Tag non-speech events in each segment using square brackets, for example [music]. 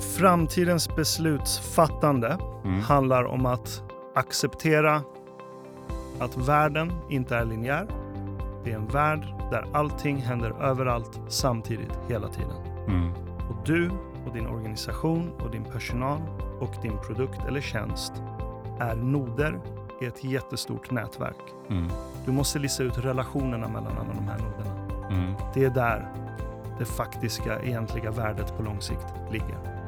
Framtidens beslutsfattande Mm. handlar om att acceptera att världen inte är linjär. Det är en värld där allting händer överallt samtidigt hela tiden. Mm. Och du och din organisation och din personal och din produkt eller tjänst är noder i ett jättestort nätverk. Mm. Du måste lista ut relationerna mellan alla de här noderna. Mm. Det är där det faktiska, egentliga värdet på lång sikt ligger.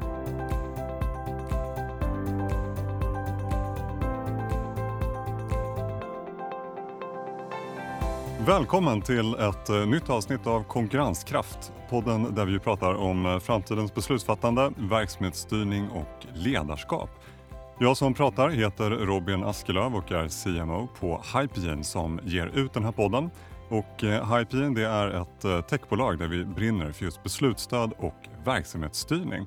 Välkommen till ett eh, nytt avsnitt av Konkurrenskraft. Podden där vi pratar om eh, framtidens beslutsfattande, verksamhetsstyrning och ledarskap. Jag som pratar heter Robin Askelöv och är CMO på Hypegen som ger ut den här podden. Och eh, Hypegen det är ett techbolag där vi brinner för just beslutsstöd och verksamhetsstyrning.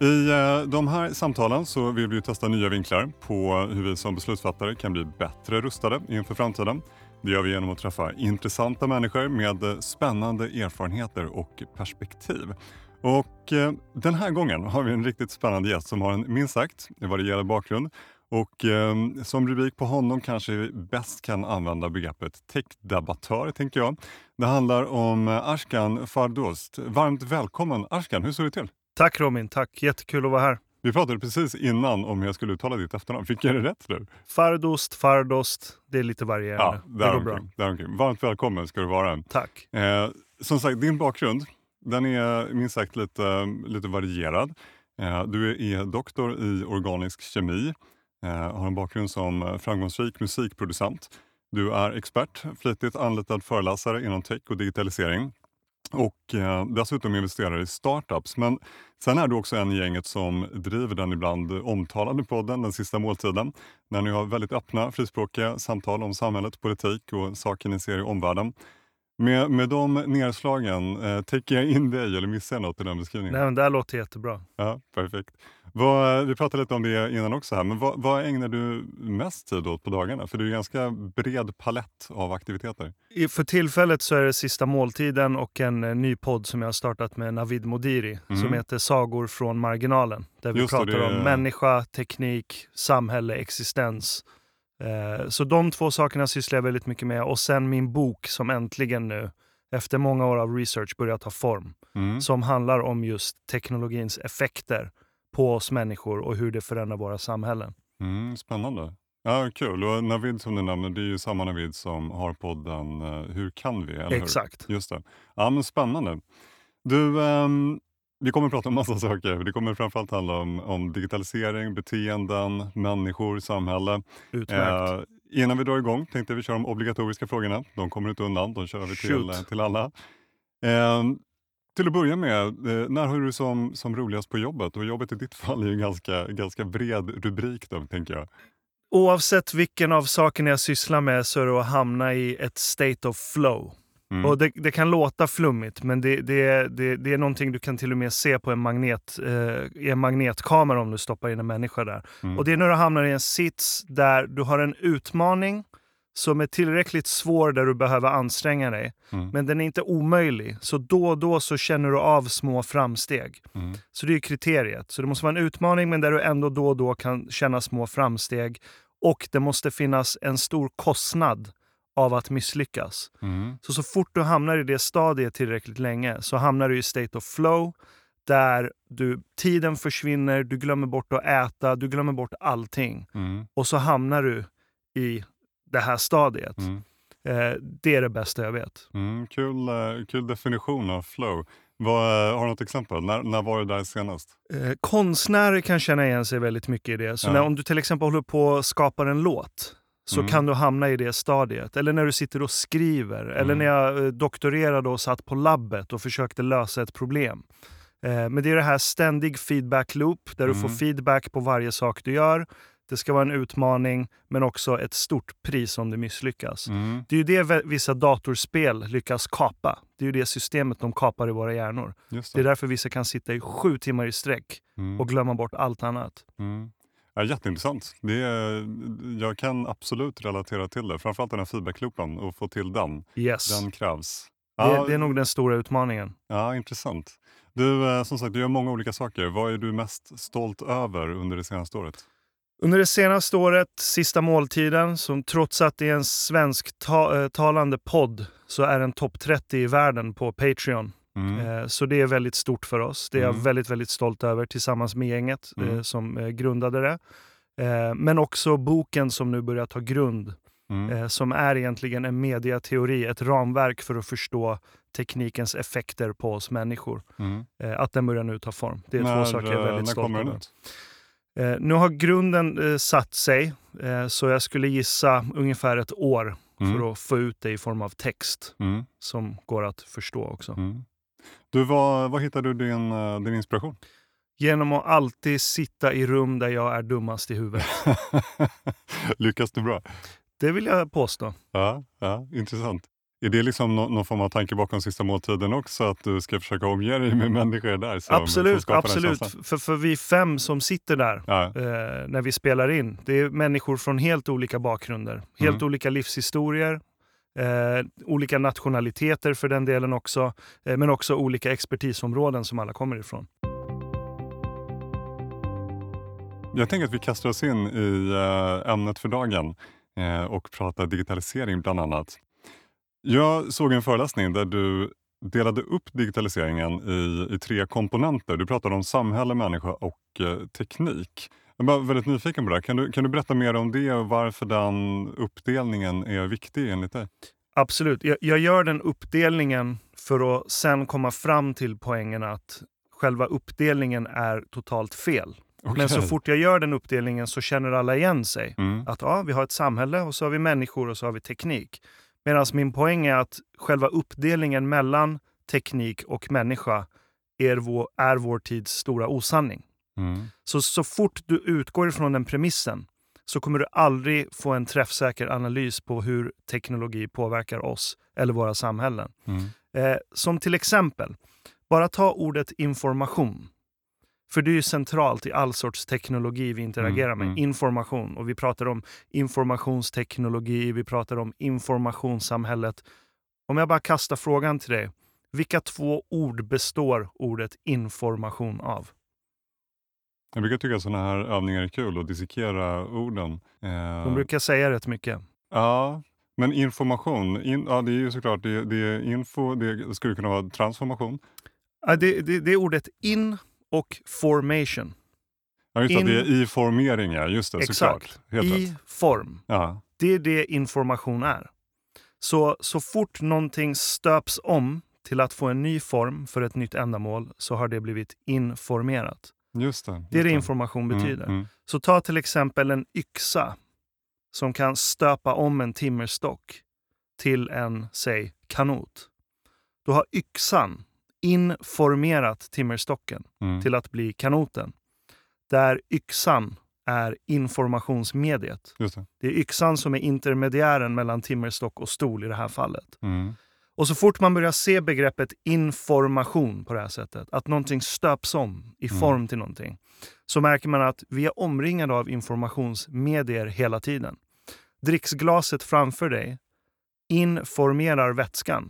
I de här samtalen så vill vi testa nya vinklar på hur vi som beslutsfattare kan bli bättre rustade inför framtiden. Det gör vi genom att träffa intressanta människor med spännande erfarenheter och perspektiv. Och eh, den här gången har vi en riktigt spännande gäst som har en minst sagt varierad bakgrund. Och eh, som rubrik på honom kanske vi bäst kan använda begreppet techdebattör, tänker jag. Det handlar om eh, Ashkan Fardost. Varmt välkommen Ashkan, hur står det till? Tack Robin, tack. Jättekul att vara här. Vi pratade precis innan om hur jag skulle uttala ditt efternamn. Fick jag det rätt nu? Fardost, Fardost, det är lite varierande. det går bra. däromkring, däromkring. Varmt välkommen ska du vara. Tack. Eh, som sagt, din bakgrund den är minst sagt lite, lite varierad. Eh, du är doktor i organisk kemi, eh, har en bakgrund som framgångsrik musikproducent. Du är expert, flitigt anlitad föreläsare inom tech och digitalisering och eh, dessutom investerar i startups. Men sen är du också en i gänget som driver den ibland omtalade podden Den sista måltiden. när ni har väldigt öppna, frispråkiga samtal om samhället, politik och saker ni ser i omvärlden. Med, med de nedslagen, eh, täcker jag in dig eller missar jag något i den beskrivningen? Nej, men det här låter jättebra. Ja, perfekt. Vad, vi pratade lite om det innan också här, men vad, vad ägnar du mest tid åt på dagarna? För det är ju en ganska bred palett av aktiviteter. I- För tillfället så är det Sista måltiden och en eh, ny podd som jag har startat med Navid Modiri Mm. som heter Sagor från marginalen. Där vi Just det, pratar det är- om människa, teknik, samhälle, existens. Eh, Så de två sakerna sysslar jag väldigt mycket med. Och sen min bok som äntligen nu, efter många år av research, börjar ta form. Mm. Som handlar om just teknologins effekter på oss människor och hur det förändrar våra samhällen. Mm, spännande. Ja, kul. Och Navid som du nämner, det är ju samma Navid som har podden eh, Hur kan vi? Eller hur? Exakt. Just det. Ja, men spännande. Du, ehm, vi kommer att prata om massa saker. Det kommer framförallt handla om, om digitalisering, beteenden, människor, samhälle. Utmärkt. Eh, innan vi drar igång tänkte vi köra de obligatoriska frågorna. De kommer inte undan, de kör vi till, till alla. Eh, till att börja med, eh, när har du som, som roligast på jobbet? Och jobbet i ditt [laughs] fall är ju en ganska, ganska bred rubrik då, tänker jag. Oavsett vilken av sakerna jag sysslar med så är det att hamna i ett state of flow. Mm. Och det, det kan låta flummigt, men det, det, det, det är någonting du kan till och med se på en, magnet, eh, i en magnetkamera om du stoppar in en människa där. Mm. Och det är när du hamnar i en sits där du har en utmaning som är tillräckligt svår där du behöver anstränga dig. Mm. Men den är inte omöjlig. Så då och då så känner du av små framsteg. Mm. Så det är kriteriet. Så det måste vara en utmaning men där du ändå då och då kan känna små framsteg. Och det måste finnas en stor kostnad av att misslyckas. Mm. Så så fort du hamnar i det stadiet tillräckligt länge så hamnar du i state of flow där du, tiden försvinner, du glömmer bort att äta, du glömmer bort allting. Mm. Och så hamnar du i det här stadiet. Mm. Eh, det är det bästa jag vet. Mm. Kul, eh, kul definition av flow. Vad, eh, har du något exempel? När, när var du där senast? Eh, konstnärer kan känna igen sig väldigt mycket i det. Så Ja. när, om du till exempel håller på och skapar en låt så Mm. kan du hamna i det stadiet. Eller när du sitter och skriver. Eller Mm. när jag eh, doktorerade och satt på labbet och försökte lösa ett problem. Eh, men det är det här ständig feedback loop där du får Mm. feedback på varje sak du gör. Det ska vara en utmaning men också ett stort pris om det misslyckas. Mm. Det är ju det vissa datorspel lyckas kapa. Det är ju det systemet de kapar i våra hjärnor. Just Det är det. därför vissa kan sitta i sju timmar i sträck Mm. och glömma bort allt annat. Ja, jätteintressant. Det är, jag kan absolut relatera till det. Framförallt den här feedbackloopen och få till den. Yes. Den krävs. Det, Ja, det är nog den stora utmaningen. ja, intressant. Du, eh, som sagt, du gör många olika saker. Vad är du mest stolt över under det senaste året? Under det senaste året, Sista måltiden, som trots att det är en svensktalande podd så är den topp 30 i världen på Patreon. Mm. Eh, Så det är väldigt stort för oss. Det är jag Mm. väldigt, väldigt stolt över tillsammans med gänget eh, Mm. som eh, grundade det. Men också boken som nu börjar ta grund, Mm. som är egentligen en mediateori, ett ramverk för att förstå teknikens effekter på oss människor. Mm. Att den börjar nu ta form. Det är när, två saker jag är väldigt stolt över. Nu har grunden satt sig, så jag skulle gissa ungefär ett år för att få ut det i form av text som går att förstå också. Du, vad, vad hittar du din, eh, din inspiration? Genom att alltid sitta i rum där jag är dummast i huvudet. [laughs] Lyckas du bra? Det vill jag påstå. Ja, ja, intressant. Är det liksom nå- någon form av tanke bakom sista måltiden också? Att du ska försöka omge dig med människor där? Som, som absolut, den absolut. För, för vi fem som sitter där Ja, eh, när vi spelar in, det är människor från helt olika bakgrunder. Helt Mm. olika livshistorier, eh, olika nationaliteter för den delen också, eh, men också olika expertisområden som alla kommer ifrån. jag tänker att vi kastar oss in i eh, ämnet för dagen eh, och pratar digitalisering bland annat. Jag såg en föreläsning där du delade upp digitaliseringen i, i tre komponenter. Du pratade om samhälle, människa och eh, teknik. Jag är väldigt nyfiken på det. Kan du, kan du berätta mer om det och varför den uppdelningen är viktig enligt dig? Absolut. Jag, jag gör den uppdelningen för att sen komma fram till poängen att själva uppdelningen är totalt fel. Men så fort jag gör den uppdelningen så känner alla igen sig. Mm. Att ja, vi har ett samhälle och så har vi människor och så har vi teknik. Medan min poäng är att själva uppdelningen mellan teknik och människa är vår, är vår tids stora osanning. Mm. Så, så fort du utgår ifrån den premissen så kommer du aldrig få en träffsäker analys på hur teknologi påverkar oss eller våra samhällen. Mm. Eh, som till exempel, bara ta ordet information. För det är ju centralt i all sorts teknologi vi interagerar Mm, med. mm. Information. Och vi pratar om informationsteknologi, vi pratar om informationssamhället. Om jag bara kastar frågan till dig. Vilka två ord består ordet information av? Jag brukar tycka att sådana här övningar är kul att dissekera orden. Eh, De brukar säga rätt mycket. Ja, men information, in, ja, det är ju såklart det, det är info, det skulle kunna vara transformation. Ja, det, det, det är ordet in och formation. Ja, just det, In- det är i formering, ja. Just det, Exakt. såklart. Helt I rätt. form. Ja. Det är det information är. Så, så fort någonting stöps om till att få en ny form för ett nytt ändamål så har det blivit informerat. Just det. Det är just det information Mm, betyder. Mm, Så ta till exempel en yxa som kan stöpa om en timmerstock till en, säg, kanot. Då har yxan informerat timmerstocken mm, till att bli kanoten. Där yxan är informationsmediet. Just det. Det är yxan som är intermediären mellan timmerstock och stol i det här fallet. Mm, Och så fort man börjar se begreppet information på det här sättet, att någonting stöps om i Mm. form till någonting, så märker man att vi är omringade av informationsmedier hela tiden. Dricksglaset framför dig informerar vätskan.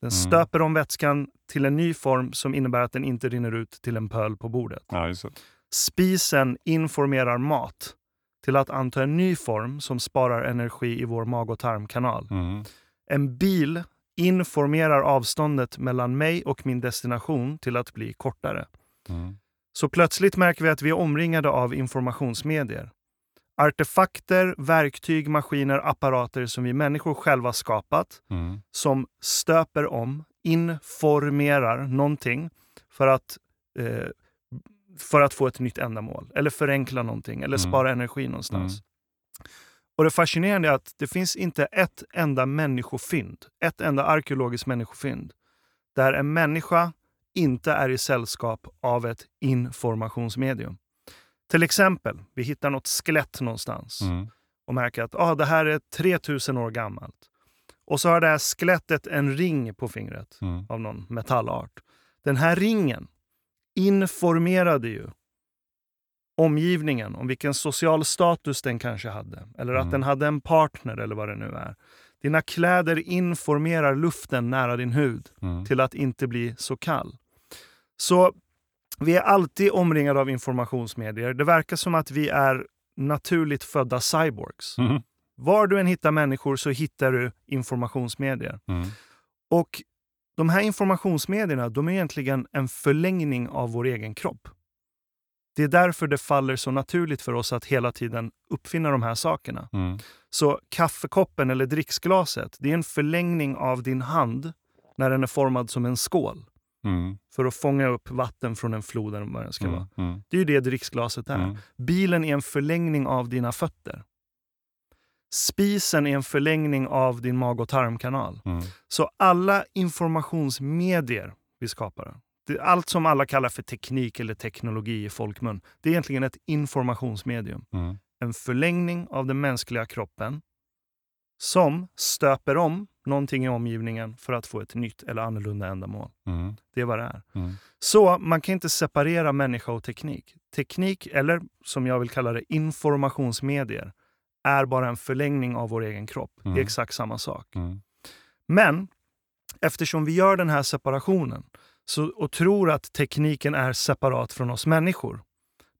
Den Mm. stöper om vätskan till en ny form som innebär att den inte rinner ut till en pöl på bordet. ja. Spisen informerar mat till att anta en ny form som sparar energi i vår mag och tarmkanal. Mm, En bil informerar avståndet mellan mig och min destination till att bli kortare. mm, Så plötsligt märker vi att vi är omringade av informationsmedier. Artefakter, verktyg, maskiner, apparater som vi människor själva skapat mm, som stöper om, informerar någonting för att, eh, för att få ett nytt ändamål. Eller förenkla någonting, eller Mm. spara energi någonstans. Och Det fascinerande är att det finns inte ett enda människofynd, ett enda arkeologiskt människofynd, där en människa inte är i sällskap av ett informationsmedium. Till exempel, vi hittar något skelett någonstans mm, och märker att ah, det här är 3000 år gammalt. Och så har det här skelettet en ring på fingret mm, av någon metallart. Den här ringen informerade ju omgivningen om vilken social status den kanske hade. Eller att Mm. den hade en partner eller vad det nu är. Dina kläder informerar luften nära din hud mm, till att inte bli så kall. Så vi är alltid omringade av informationsmedier. Det verkar som att vi är naturligt födda cyborgs. Mm. Var du än hittar människor så hittar du informationsmedier. Mm. Och de här informationsmedierna de är egentligen en förlängning av vår egen kropp. Det är därför det faller så naturligt för oss att hela tiden uppfinna de här sakerna. Mm. Så kaffekoppen eller dricksglaset, det är en förlängning av din hand när den är formad som en skål. Mm. För att fånga upp vatten från en flod eller vad det ska vara. Mm. Mm. Det är ju det dricksglaset är. Mm. Bilen är en förlängning av dina fötter. Spisen är en förlängning av din mag och tarmkanal. Mm. Så alla informationsmedier vi skapar, det, allt som alla kallar för teknik eller teknologi i folkmun, det är egentligen ett informationsmedium. Mm. En förlängning av den mänskliga kroppen som stöper om någonting i omgivningen för att få ett nytt eller annorlunda ändamål. Mm. Det är vad det är. Mm. Så man kan inte separera människa och teknik. Teknik, eller som jag vill kalla det, informationsmedier, är bara en förlängning av vår egen kropp. Det Mm. är exakt samma sak. Mm. Men eftersom vi gör den här separationen så, och tror att tekniken är separat från oss människor,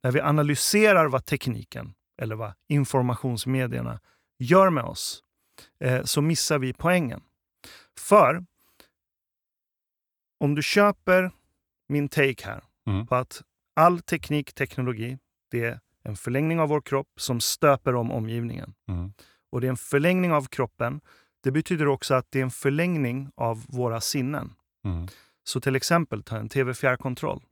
när vi analyserar vad tekniken eller vad informationsmedierna gör med oss, eh, så missar vi poängen. För om du köper min take här Mm. på att all teknik, teknologi, det är en förlängning av vår kropp som stöper om omgivningen. Mm. Och det är en förlängning av kroppen. Det betyder också att det är en förlängning av våra sinnen. Mm. Så till exempel, ta en tv-fjärrkontroll.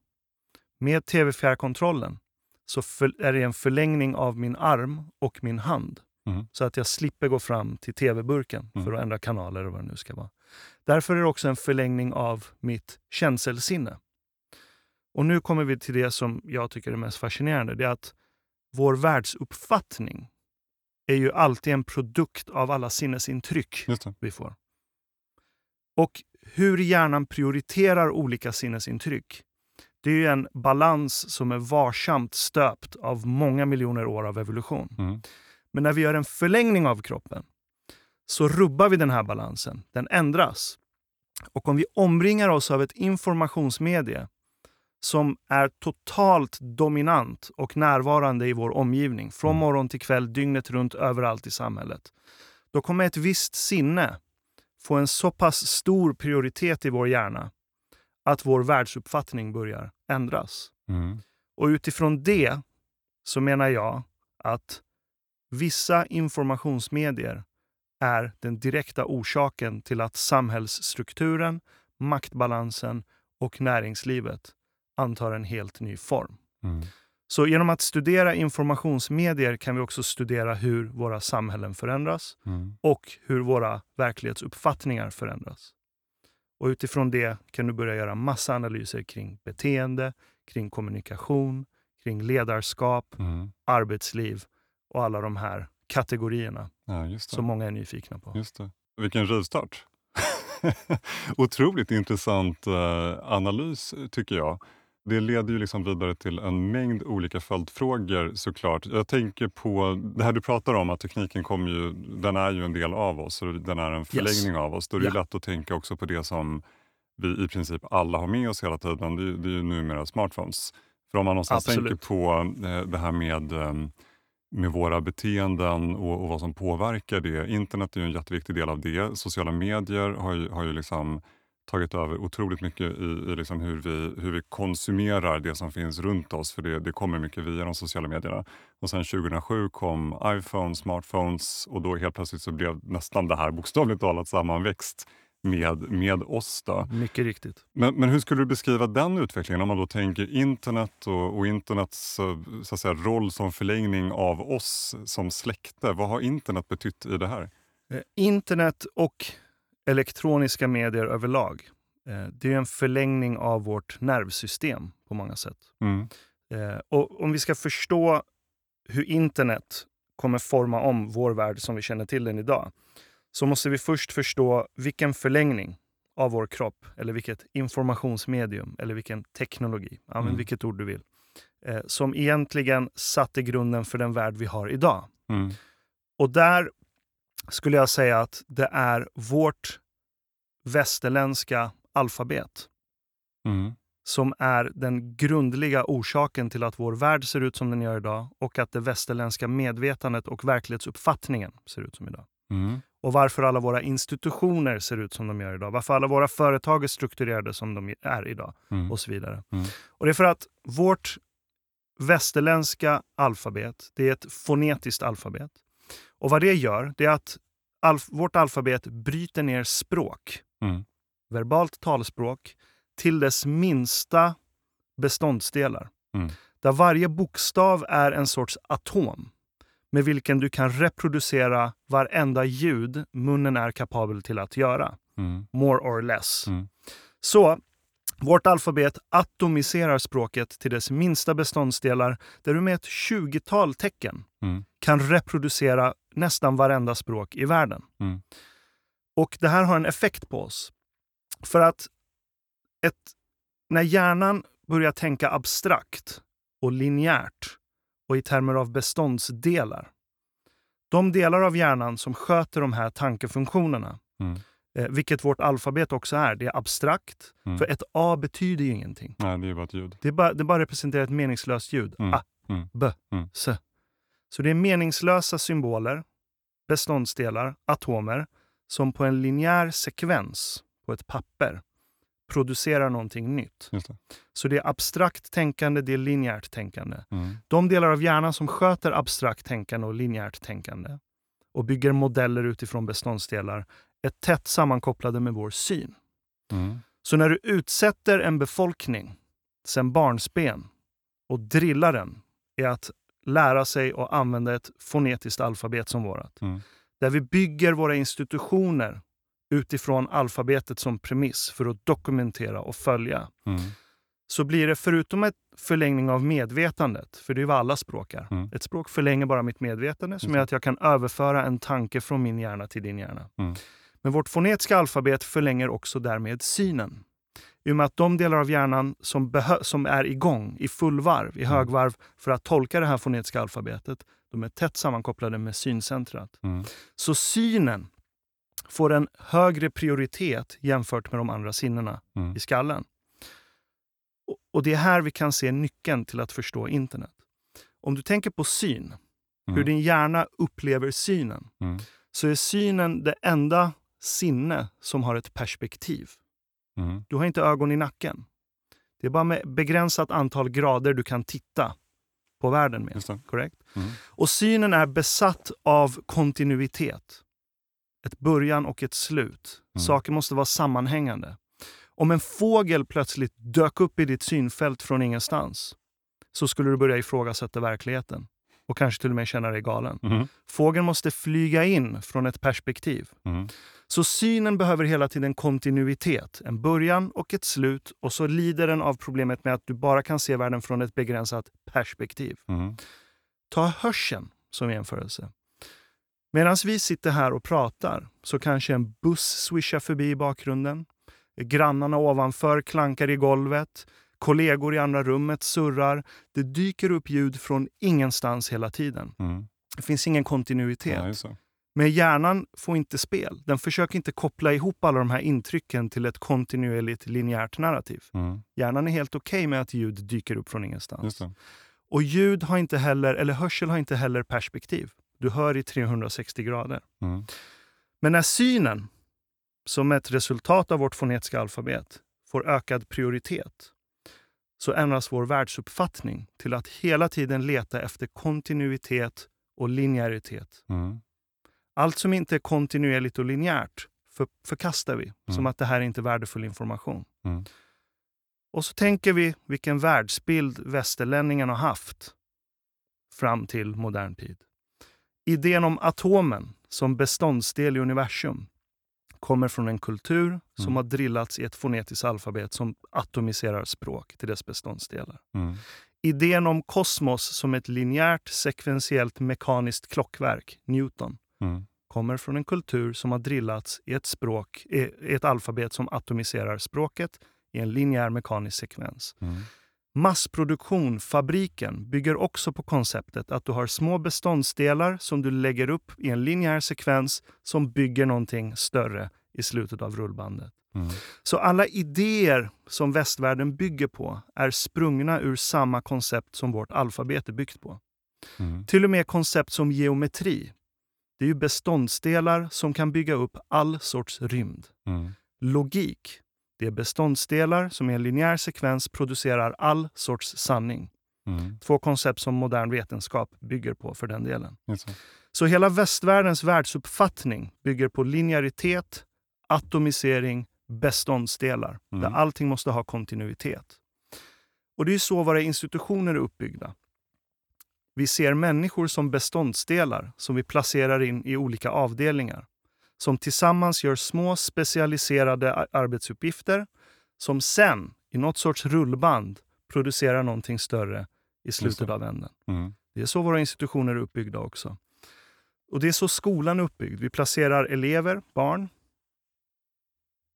Med tv-fjärrkontrollen så för, är det en förlängning av min arm och min hand. Mm. Så att jag slipper gå fram till tv-burken för Mm. att ändra kanaler eller vad det nu ska vara. Därför är det också en förlängning av mitt känselsinne. Och nu kommer vi till det som jag tycker är mest fascinerande. Det är att vår världsuppfattning är ju alltid en produkt av alla sinnesintryck vi får. Och hur hjärnan prioriterar olika sinnesintryck, det är ju en balans som är varsamt stöpt av många miljoner år av evolution. Mm. Men när vi gör en förlängning av kroppen så rubbar vi den här balansen. Den ändras. Och om vi omringar oss av ett informationsmedie som är totalt dominant och närvarande i vår omgivning, från Mm. morgon till kväll, dygnet runt, överallt i samhället, då kommer ett visst sinne få en så pass stor prioritet i vår hjärna att vår världsuppfattning börjar ändras. Mm. Och utifrån det så menar jag att vissa informationsmedier är den direkta orsaken till att samhällsstrukturen, maktbalansen och näringslivet antar en helt ny form. Mm. Så genom att studera informationsmedier kan vi också studera hur våra samhällen förändras Mm. och hur våra verklighetsuppfattningar förändras. Och utifrån det kan du börja göra massa analyser kring beteende, kring kommunikation, kring ledarskap, Mm. arbetsliv och alla de här kategorierna Ja, just det. som många är nyfikna på. Just det. Vilken rivstart. [laughs] Otroligt intressant eh, analys tycker jag. Det leder ju liksom vidare till en mängd olika följdfrågor såklart. Jag tänker på det här du pratar om, att tekniken kommer ju, den är ju en del av oss och den är en förlängning av oss. Då är det Ja. lätt att tänka också på det som vi i princip alla har med oss hela tiden. Det är, det är ju numera smartphones. För om man någonstans Absolut. tänker på eh, det här med ehm, med våra beteenden och, och vad som påverkar det. Internet är ju en jätteviktig del av det. Sociala medier har ju, har ju liksom tagit över otroligt mycket i, i liksom hur, vi, hur vi konsumerar det som finns runt oss. För det, det kommer mycket via de sociala medierna. Och sen 2007 kom iPhone, smartphones och då helt plötsligt så blev nästan det här bokstavligt talat sammanväxt med, med oss. Då. Mycket riktigt. Men, men hur skulle du beskriva den utvecklingen om man då tänker internet och, och internets eh, så att säga, roll som förlängning av oss som släkte? Vad har internet betytt i det här? Eh, Internet och elektroniska medier överlag, eh, det är en förlängning av vårt nervsystem på många sätt. Mm. Eh, och om vi ska förstå hur internet kommer forma om vår värld som vi känner till den idag, så måste vi först förstå vilken förlängning av vår kropp, eller vilket informationsmedium, eller vilken teknologi, använd Mm. vilket ord du vill, eh, som egentligen satte grunden för den värld vi har idag. Mm. Och där skulle jag säga att det är vårt västerländska alfabet. Mm. som är den grundliga orsaken till att vår värld ser ut som den gör idag och att det västerländska medvetandet och verklighetsuppfattningen ser ut som idag. Mm. Och varför alla våra institutioner ser ut som de gör idag. Varför alla våra företag är strukturerade som de är idag Mm. och så vidare. Mm. Och det är för att vårt västerländska alfabet, det är ett fonetiskt alfabet. Och vad det gör, det är att alf vårt alfabet bryter ner språk, Mm. verbalt talspråk, till dess minsta beståndsdelar. Mm. Där varje bokstav är en sorts atom med vilken du kan reproducera varenda ljud munnen är kapabel till att göra. Mm. More or less. Mm. Så vårt alfabet atomiserar språket till dess minsta beståndsdelar där du med ett 20-tal tecken Mm. kan reproducera nästan varenda språk i världen. Mm. Och det här har en effekt på oss. För att ett, när hjärnan börjar tänka abstrakt och linjärt och i termer av beståndsdelar. De delar av hjärnan som sköter de här tankefunktionerna, Mm. Eh, vilket vårt alfabet också är, det är abstrakt. Mm. För ett A betyder ju ingenting. Nej, det är bara ett ljud. Det, bara, det bara representerar ett meningslöst ljud. Mm. A, Mm. B, Mm. S. Så det är meningslösa symboler, beståndsdelar, atomer, som på en linjär sekvens på ett papper producerar någonting nytt. Det. Så det är abstrakt tänkande, det är linjärt tänkande. Mm. De delar av hjärnan som sköter abstrakt tänkande och linjärt tänkande och bygger modeller utifrån beståndsdelar är tätt sammankopplade med vår syn. Mm. Så när du utsätter en befolkning sen barnsben och drillar den i att lära sig och använda ett fonetiskt alfabet som vårat, Mm. där vi bygger våra institutioner utifrån alfabetet som premiss för att dokumentera och följa, Mm. så blir det förutom ett förlängning av medvetandet, för det är vad alla språk är. Mm. Ett språk förlänger bara mitt medvetande som gör att jag kan överföra en tanke från min hjärna till din hjärna. Mm. Men vårt fonetiska alfabet förlänger också därmed synen. I och med att de delar av hjärnan som, som är igång i fullvarv, i Mm. högvarv, för att tolka det här fonetiska alfabetet, de är tätt sammankopplade med syncentrat. Mm. Så synen får en högre prioritet jämfört med de andra sinnena Mm. i skallen. Och- det är här vi kan se nyckeln till att förstå internet. Om du tänker på syn, hur Mm. din hjärna upplever synen, Mm. så är synen det enda sinne som har ett perspektiv. Mm. Du har inte ögon i nacken. Det är bara med begränsat antal grader du kan titta på världen med. Korrekt? Mm. Och synen är besatt av kontinuitet. Ett början och ett slut. Mm. Saker måste vara sammanhängande. Om en fågel plötsligt dök upp i ditt synfält från ingenstans så skulle du börja ifrågasätta verkligheten och kanske till och med känna dig galen. Mm. Fågeln måste flyga in från ett perspektiv. Mm. Så synen behöver hela tiden kontinuitet, en början och ett slut och så lider den av problemet med att du bara kan se världen från ett begränsat perspektiv. Mm. Ta hörseln som jämförelse. Medan vi sitter här och pratar så kanske en buss swishar förbi i bakgrunden. Grannarna ovanför klankar i golvet. Kollegor i andra rummet surrar. Det dyker upp ljud från ingenstans hela tiden. Mm. Det finns ingen kontinuitet. Ja. Men hjärnan får inte spel. Den försöker inte koppla ihop alla de här intrycken till ett kontinuerligt linjärt narrativ. Mm. Hjärnan är helt okej med att ljud dyker upp från ingenstans. Och ljud har inte heller, eller hörsel har inte heller perspektiv. Du hör i 360 grader. Mm. Men när synen, som ett resultat av vårt fonetiska alfabet, får ökad prioritet så ändras vår världsuppfattning till att hela tiden leta efter kontinuitet och linjäritet. Mm. Allt som inte är kontinuerligt och linjärt för, förkastar vi, som Mm. att det här är inte är värdefull information. Mm. Och så tänker vi vilken världsbild västerlänningen har haft fram till modern tid. Idén om atomen som beståndsdel i universum kommer från en kultur som Mm. har drillats i ett fonetiskt alfabet som atomiserar språk till dess beståndsdelar. Mm. Idén om kosmos som ett linjärt, sekventiellt mekaniskt klockverk, Newton, Mm. kommer från en kultur som har drillats i ett, språk, i ett alfabet som atomiserar språket i en linjär mekanisk sekvens. Massproduktion, fabriken, bygger också på konceptet att du har små beståndsdelar som du lägger upp i en linjär sekvens som bygger någonting större i slutet av rullbandet. Mm. Så alla idéer som västvärlden bygger på är sprungna ur samma koncept som vårt alfabet är byggt på. Mm. Till och med koncept som geometri. Det är ju beståndsdelar som kan bygga upp all sorts rymd. Mm. Logik. Det är beståndsdelar som i en linjär sekvens producerar all sorts sanning. Mm. Två koncept som modern vetenskap bygger på för den delen. Det. Så hela västvärldens världsuppfattning bygger på linjäritet, atomisering, beståndsdelar. Mm. Där allting måste ha kontinuitet. Och det är så våra institutioner är uppbyggda. Vi ser människor som beståndsdelar som vi placerar in i olika avdelningar. Som tillsammans gör små specialiserade ar- arbetsuppgifter som sen, i något sorts rullband, producerar någonting större i slutet av änden. Mm. Det är så våra institutioner är uppbyggda också. Och det är så skolan är uppbyggd. Vi placerar elever, barn.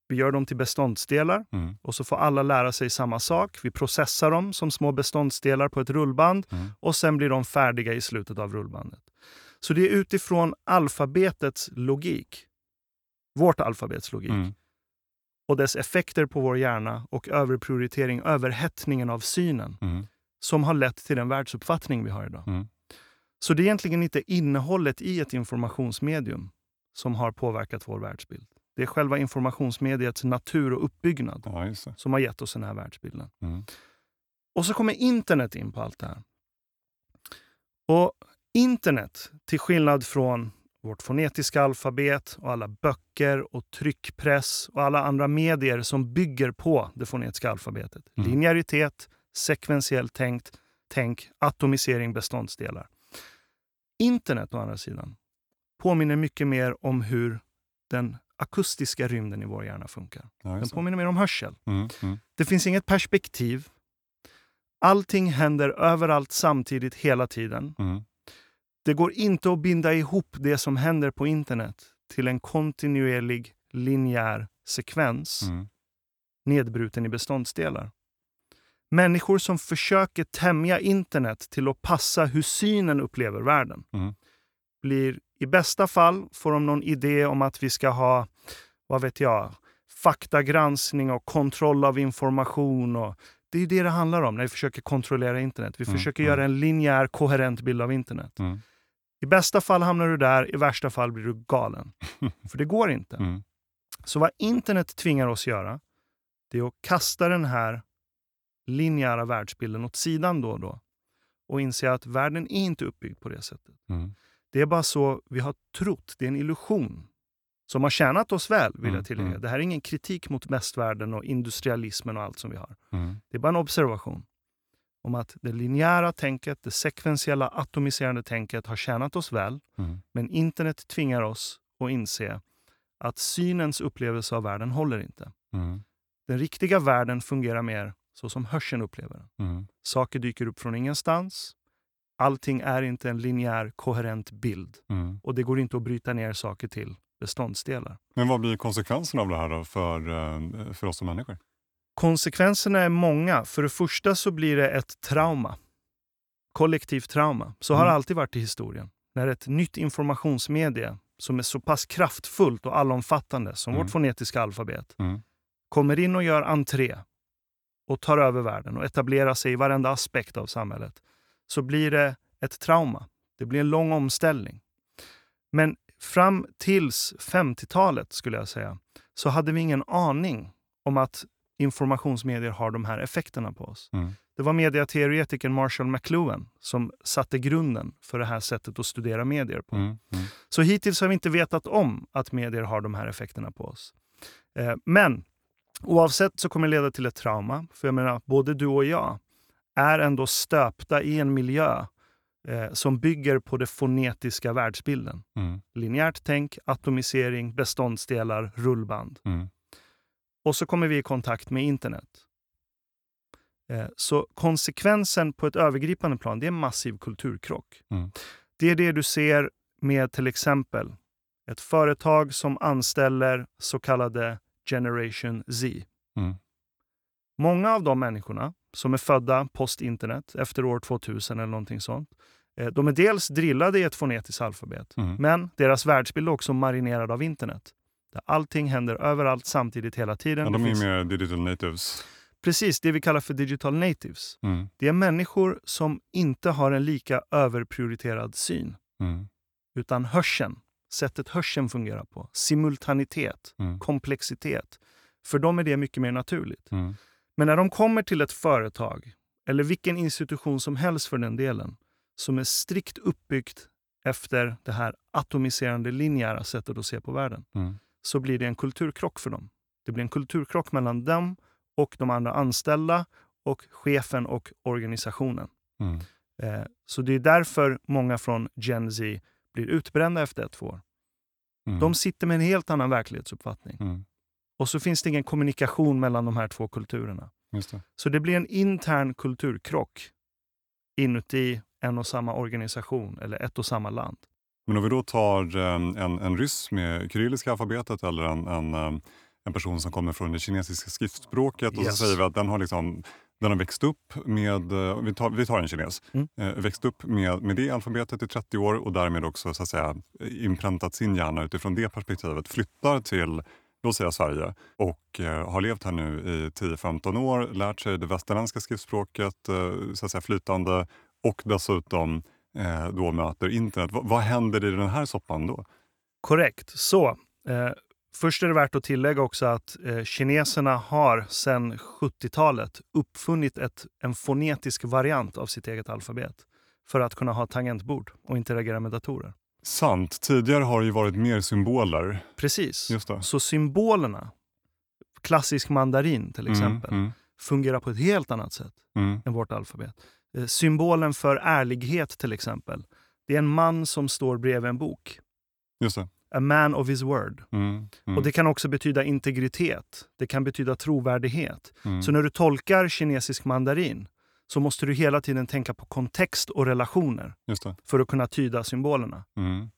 Vi gör dem till beståndsdelar Mm. och så får alla lära sig samma sak. Vi processar dem som små beståndsdelar på ett rullband Mm. och sen blir de färdiga i slutet av rullbandet. Så det är utifrån alfabetets logik, vårt alfabets logik, Mm. och dess effekter på vår hjärna och överprioritering, överhettningen av synen, Mm. som har lett till den världsuppfattning vi har idag. Mm. Så det är egentligen inte innehållet i ett informationsmedium som har påverkat vår världsbild. Det är själva informationsmediets natur och uppbyggnad Ja, som har gett oss den här världsbilden. Mm. Och så kommer internet in på allt det här. Och internet, till skillnad från vårt fonetiska alfabet och alla böcker och tryckpress och alla andra medier som bygger på det fonetiska alfabetet. Mm. Linjäritet, sekventiellt tänkt, tänk, atomisering, beståndsdelar. Internet å andra sidan påminner mycket mer om hur den akustiska rymden i vår hjärna funkar. Ja, Den påminner mer om hörsel. Mm. Mm. Det finns inget perspektiv. Allting händer överallt samtidigt hela tiden. Mm. Det går inte att binda ihop det som händer på internet till en kontinuerlig linjär sekvens Mm. nedbruten i beståndsdelar. Människor som försöker tämja internet till att passa hur synen upplever världen Mm. blir i bästa fall får de någon idé om att vi ska ha, vad vet jag, faktagranskning och kontroll av information. Och det är det det handlar om när vi försöker kontrollera internet. Vi Mm, försöker mm. göra en linjär, koherent bild av internet. Mm. I bästa fall hamnar du där, i värsta fall blir du galen. [laughs] För det går inte. Mm. Så vad internet tvingar oss göra, det är att kasta den här linjära världsbilden åt sidan då och då. Och inse att världen är inte uppbyggd på det sättet. Mm. Det är bara så vi har trott. Det är en illusion som har tjänat oss väl, vill Mm, jag tillägga. mm. Det här är ingen kritik mot västvärlden och industrialismen och allt som vi har. Mm. Det är bara en observation om att det linjära tänket, det sekventiella atomiserande tänket har tjänat oss väl. Mm. Men internet tvingar oss att inse att synens upplevelse av världen håller inte. Mm. Den riktiga världen fungerar mer så som hörseln upplever den. Mm. Saker dyker upp från ingenstans. Allting är inte en linjär, koherent bild. Mm. Och det går inte att bryta ner saker till beståndsdelar. Men vad blir konsekvenserna av det här för, eh, för oss som människor? Konsekvenserna är många. För det första så blir det ett trauma. Kollektivt trauma. Så har det Mm. alltid varit i historien. När ett nytt informationsmedie som är så pass kraftfullt och allomfattande som Mm. vårt fonetiska alfabet Mm. kommer in och gör entré och tar över världen och etablerar sig i varenda aspekt av samhället så blir det ett trauma. Det blir en lång omställning. Men fram tills 50-talet skulle jag säga så hade vi ingen aning om att informationsmedier har de här effekterna på oss. Mm. Det var mediateoretikern Marshall McLuhan som satte grunden för det här sättet att studera medier på. Mm. Mm. Så hittills har vi inte vetat om att medier har de här effekterna på oss. Eh, men oavsett så kommer det leda till ett trauma. För jag menar, både du och jag är ändå stöpta i en miljö eh, som bygger på den fonetiska världsbilden. Mm. Linjärt tänk, atomisering, beståndsdelar, rullband. Mm. Och så kommer vi i kontakt med internet. Eh, Så konsekvensen på ett övergripande plan, det är en massiv kulturkrock. Mm. Det är det du ser med till exempel ett företag som anställer så kallade Generation Z. Mm. Många av de människorna som är födda post-internet, efter år 2000 eller någonting sånt, eh, de är dels drillade i ett fonetiskt alfabet, Mm. men deras världsbild är också marinerad av internet. Där allting händer överallt samtidigt hela tiden. Ja, de är finns- mer digital natives. Precis, det vi kallar för digital natives. Mm. Det är människor som inte har en lika överprioriterad syn, Mm. utan hörseln, sättet hörseln fungerar på, simultanitet, Mm. komplexitet. För dem är det mycket mer naturligt. Mm. Men när de kommer till ett företag, eller vilken institution som helst för den delen, som är strikt uppbyggt efter det här atomiserande linjära sättet att se på världen, Mm. Så blir det en kulturkrock för dem. Det blir en kulturkrock mellan dem och de andra anställda och chefen och organisationen. Mm. Eh, så det är därför många från Gen Z blir utbrända efter ett två år. Mm. De sitter med en helt annan verklighetsuppfattning. Mm. Och så finns det ingen kommunikation mellan de här två kulturerna. Det. Så det blir en intern kulturkrock inuti en och samma organisation eller ett och samma land. Men om vi då tar eh, en, en ryss med kyrilliska alfabetet eller en, en, eh, en person som kommer från det kinesiska skriftspråket och Yes. så säger vi att den har, liksom, den har växt upp med, eh, vi tar, vi tar en kines, Mm. växt upp med, med det alfabetet i 30 år och därmed också så att säga, inpräntat sin hjärna utifrån det perspektivet, flyttar till låt säga Sverige och eh, har levt här nu i 10-15 år, lärt sig det västerländska skriftspråket eh, så att säga, flytande och dessutom eh, då möter internet. V- vad händer i den här soppan då? Korrekt. Så, eh, först är det värt att tillägga också att eh, kineserna har sedan 70-talet uppfunnit ett, en fonetisk variant av sitt eget alfabet för att kunna ha tangentbord och interagera med datorer. Sant. Tidigare har det ju varit mer symboler. Precis. Just det. Så symbolerna, klassisk mandarin till exempel, Mm, fungerar på ett helt annat sätt mm, än vårt alfabet. Eh, Symbolen för ärlighet till exempel, det är en man som står bredvid en bok. just det. A man of his word. Mm, mm, Och Det kan också betyda integritet. Det kan betyda trovärdighet. mm, Så när du tolkar kinesisk mandarin så måste du hela tiden tänka på kontext och relationer för att kunna tyda symbolerna. Mm,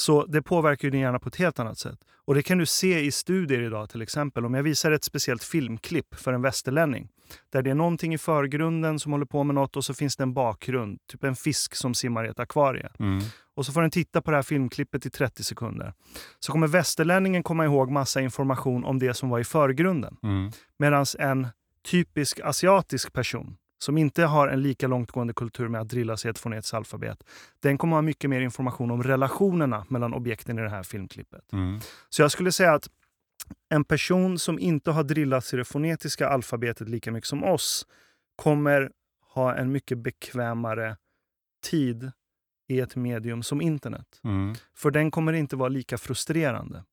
Så det påverkar ju din hjärna på ett helt annat sätt. Och det kan du se i studier idag till exempel. Om jag visar ett speciellt filmklipp för en västerlänning där det är någonting i förgrunden som håller på med något och så finns det en bakgrund, typ en fisk som simmar i ett akvarie. mm, Och så får den titta på det här filmklippet i 30 sekunder. Så kommer västerlänningen komma ihåg massa information om det som var i förgrunden. mm, Medan en typisk asiatisk person som inte har en lika långtgående kultur med att drilla sig ett fonetiskt alfabet, den kommer ha mycket mer information om relationerna mellan objekten i det här filmklippet. mm, Så jag skulle säga att en person som inte har drillats i det fonetiska alfabetet lika mycket som oss kommer ha en mycket bekvämare tid i ett medium som internet. mm, För den kommer inte vara lika frustrerande.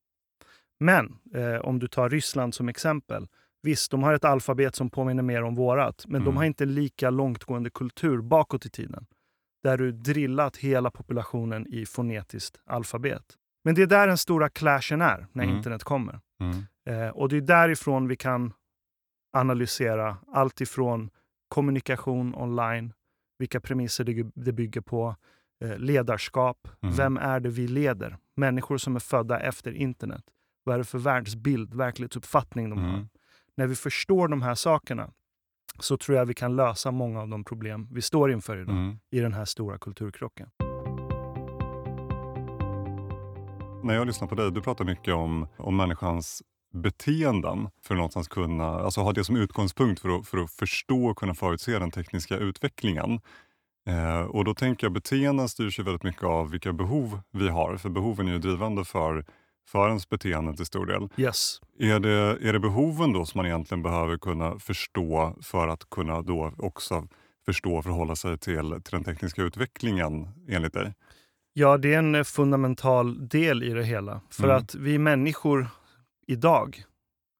Men eh, om du tar Ryssland som exempel. Visst, de har ett alfabet som påminner mer om vårat, men de Mm. har inte lika långtgående kultur bakåt i tiden. Där du drillat hela populationen i fonetiskt alfabet. Men det är där den stora clashen är när Mm. internet kommer. mm, Eh, och det är därifrån vi kan analysera allt ifrån kommunikation online, vilka premisser det, det bygger på, eh, ledarskap, Mm. vem är det vi leder? Människor som är födda efter internet. Vad är det för världsbild, verklighetsuppfattning de har? När vi förstår de här sakerna så tror jag vi kan lösa många av de problem vi står inför idag mm. i den här stora kulturkrocken. När jag lyssnar på dig, du pratar mycket om, om människans beteenden för att någonstans kunna, alltså ha det som utgångspunkt för att, för att förstå och kunna förutse den tekniska utvecklingen. Eh, och då tänker jag beteenden styrs ju väldigt mycket av vilka behov vi har, för behoven är ju drivande för, för ens beteende till stor del. Yes. Är det, är det behoven då som man egentligen behöver kunna förstå för att kunna då också förstå och förhålla sig till, till den tekniska utvecklingen enligt dig? Ja, det är en eh, fundamental del i det hela. För Mm. att vi människor idag,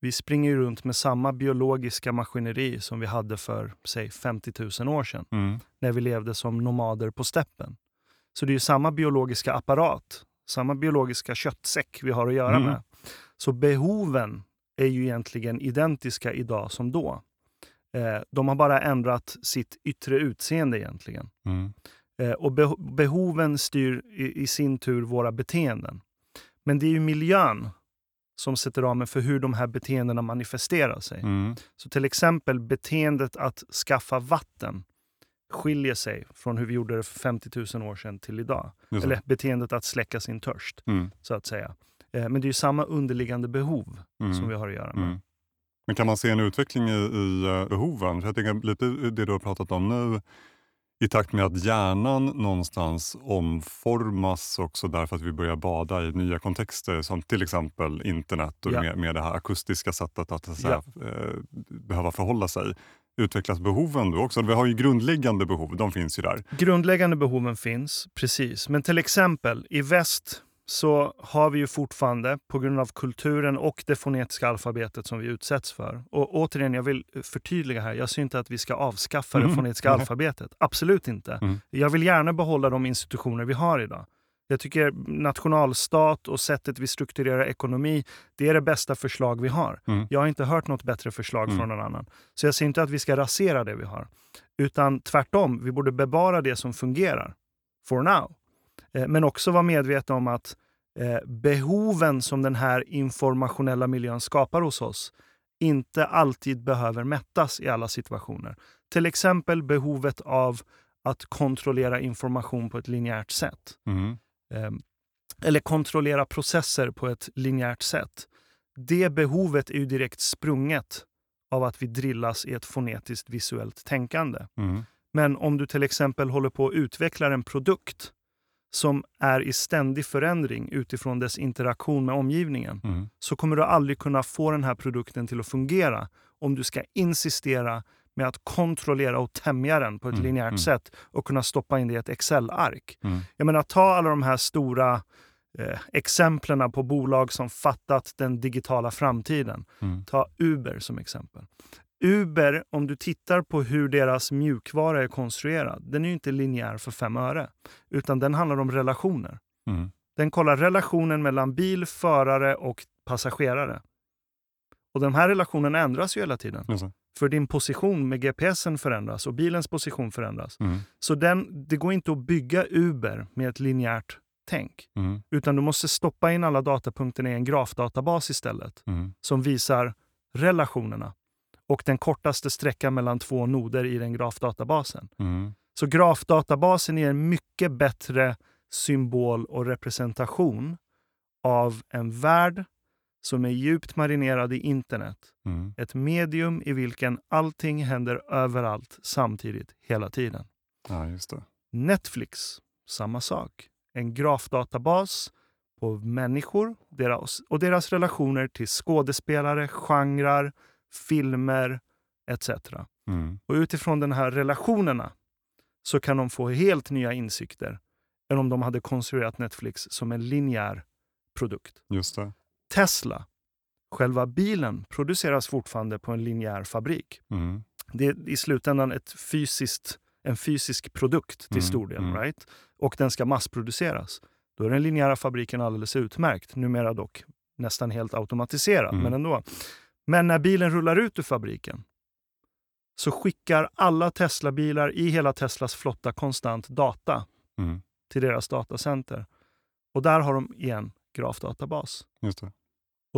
vi springer ju runt med samma biologiska maskineri som vi hade för, säg 50 000 år sedan, Mm, när vi levde som nomader på steppen. Så det är ju samma biologiska apparat, samma biologiska köttsäck vi har att göra Mm. med. Så behoven är ju egentligen identiska idag som då. Eh, de har bara ändrat sitt yttre utseende egentligen. mm, Eh, och beh- behoven styr i, i sin tur våra beteenden. Men det är ju miljön som sätter ramen för hur de här beteendena manifesterar sig. mm, Så till exempel beteendet att skaffa vatten skiljer sig från hur vi gjorde det för 50 000 år sedan till idag. Eller beteendet att släcka sin törst, Mm, så att säga. Eh, men det är ju samma underliggande behov Mm. som vi har att göra med. Mm. Men kan man se en utveckling i, i eh, behoven? För jag tänker lite det du har pratat om nu i takt med att hjärnan någonstans omformas också därför att vi börjar bada i nya kontexter som till exempel internet och Ja. med, med det här akustiska sättet att att säga, eh, behöva förhålla sig. Utvecklas behoven då också? Vi har ju grundläggande behov, de finns ju där. Grundläggande behoven finns, precis. Men till exempel i väst så har vi ju fortfarande, på grund av kulturen och det fonetiska alfabetet som vi utsätts för. Och återigen, jag vill förtydliga här. Jag ser inte att vi ska avskaffa det Mhm. fonetiska Nej. alfabetet. Absolut inte. Mm. Jag vill gärna behålla de institutioner vi har idag. Jag tycker nationalstat och sättet vi strukturerar ekonomi, det är det bästa förslag vi har. Mm. Jag har inte hört något bättre förslag Mm. från någon annan. Så jag ser inte att vi ska rasera det vi har. Utan tvärtom, vi borde bevara det som fungerar. For now. Eh, Men också vara medvetna om att eh, behoven som den här informationella miljön skapar hos oss inte alltid behöver mättas i alla situationer. Till exempel behovet av att kontrollera information på ett linjärt sätt. Mm. Eh, eller kontrollera processer på ett linjärt sätt. Det behovet är ju direkt sprunget av att vi drillas i ett fonetiskt visuellt tänkande. Mm. Men om du till exempel håller på att utveckla en produkt som är i ständig förändring utifrån dess interaktion med omgivningen Mm. så kommer du aldrig kunna få den här produkten till att fungera om du ska insistera med att kontrollera och tämja den på ett Mm, linjärt mm. sätt och kunna stoppa in det i ett Excel-ark. Mm. Jag menar, ta alla de här stora eh, exemplen på bolag som fattat den digitala framtiden. Mm. Ta Uber som exempel. Uber, om du tittar på hur deras mjukvara är konstruerad, den är ju inte linjär för fem öre, utan den handlar om relationer. Mm. Den kollar relationen mellan bil, förare och passagerare. Och den här relationen ändras ju hela tiden. Det. För din position med GPSen förändras och bilens position förändras. Mm. Så den, det går inte att bygga Uber med ett linjärt tänk. Mm. Utan du måste stoppa in alla datapunkterna i en grafdatabas istället. Mm. Som visar relationerna och den kortaste sträckan mellan två noder i den grafdatabasen. Mm. Så grafdatabasen är en mycket bättre symbol och representation av en värld som är djupt marinerad i internet. Mm. Ett medium i vilken allting händer överallt samtidigt hela tiden. Ja, just det. Netflix, samma sak. En grafdatabas på människor deras, och deras relationer till skådespelare, genrer, filmer etc. Mm. Och utifrån de här relationerna så kan de få helt nya insikter än om de hade konstruerat Netflix som en linjär produkt. Just det. Tesla, själva bilen, produceras fortfarande på en linjär fabrik. Mm. Det är i slutändan ett fysiskt, en fysisk produkt till Mm, stor del. mm. Right? Och den ska massproduceras. Då är den linjära fabriken alldeles utmärkt. Numera dock nästan helt automatiserad, Mm. men ändå. Men när bilen rullar ut ur fabriken så skickar alla Tesla-bilar i hela Teslas flotta konstant data Mm. till deras datacenter. Och där har de igen grafdatabas. Just det.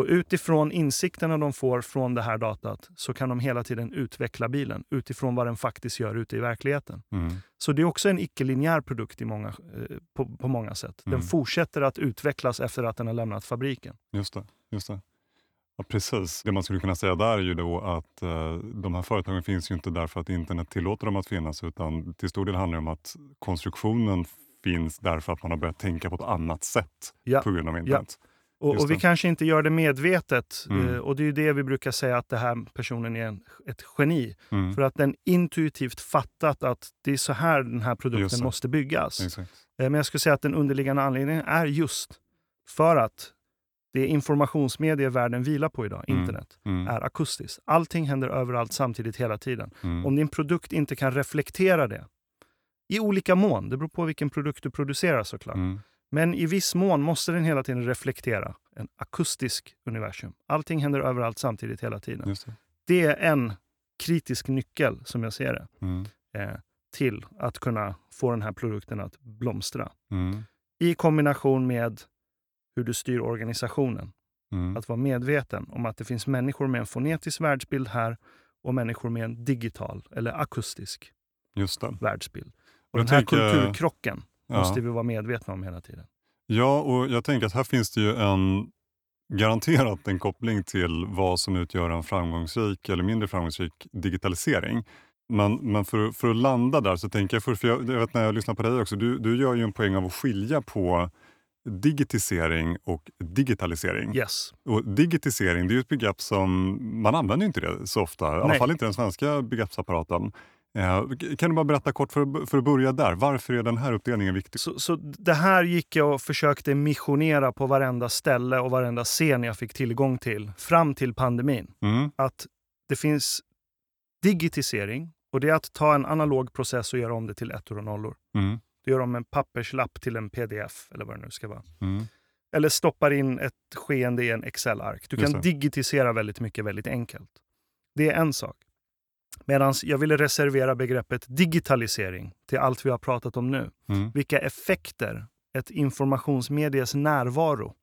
Och utifrån insikterna de får från det här datat så kan de hela tiden utveckla bilen utifrån vad den faktiskt gör ute i verkligheten. Mm. Så det är också en icke-linjär produkt i många, eh, på, på många sätt. Den Mm. fortsätter att utvecklas efter att den har lämnat fabriken. Just det. Just det. Ja, precis. Det man skulle kunna säga där är ju då att eh, de här företagen finns ju inte därför att internet tillåter dem att finnas utan till stor del handlar det om att konstruktionen finns därför att man har börjat tänka på ett annat sätt Ja. på grund av internet. Och, och vi kanske inte gör det medvetet. Mm. Eh, och det är ju det vi brukar säga att det här personen är en, ett geni. Mm. För att den intuitivt fattat att det är så här den här produkten måste byggas. Exakt. Eh, Men jag skulle säga att den underliggande anledningen är just för att det informationsmedier världen vilar på idag, Mm. internet, Mm. är akustiskt. Allting händer överallt samtidigt hela tiden. Mm. Om din produkt inte kan reflektera det, i olika mån, det beror på vilken produkt du producerar såklart, Mm. Men i viss mån måste den hela tiden reflektera en akustisk universum. Allting händer överallt samtidigt hela tiden. Det. Det är en kritisk nyckel, som jag ser det, Mm. eh, till att kunna få den här produkten att blomstra. Mm. I kombination med hur du styr organisationen. Mm. Att vara medveten om att det finns människor med en fonetisk världsbild här och människor med en digital eller akustisk Just det. världsbild. Och Jag den här tänker- kulturkrocken Ja. måste vi vara medvetna om hela tiden. Ja, och jag tänker att här finns det ju en garanterat en koppling till vad som utgör en framgångsrik eller mindre framgångsrik digitalisering. Men, men för, för att landa där så tänker jag, för, för jag, jag vet när jag lyssnar på dig också, du, du gör ju en poäng av att skilja på digitisering och digitalisering. Yes. Och digitisering det är ett begrepp som man använder inte det så ofta, i alla fall inte den svenska begreppsapparaten. Kan du bara berätta kort för, för att börja där, varför är den här uppdelningen viktig? Så, så det här gick jag och försökte missionera på varenda ställe och varenda scen jag fick tillgång till fram till pandemin. Mm, Att det finns digitisering och det är att ta en analog process och göra om det till ettor och nollor. mm, Du gör om en papperslapp till en pdf eller vad det nu ska vara. mm, Eller stoppar in ett skeende i en Excel-ark. Du kan digitisera väldigt mycket väldigt enkelt. Det är en sak. Medan jag ville reservera begreppet digitalisering till allt vi har pratat om nu. mm, Vilka effekter ett informationsmedies närvaro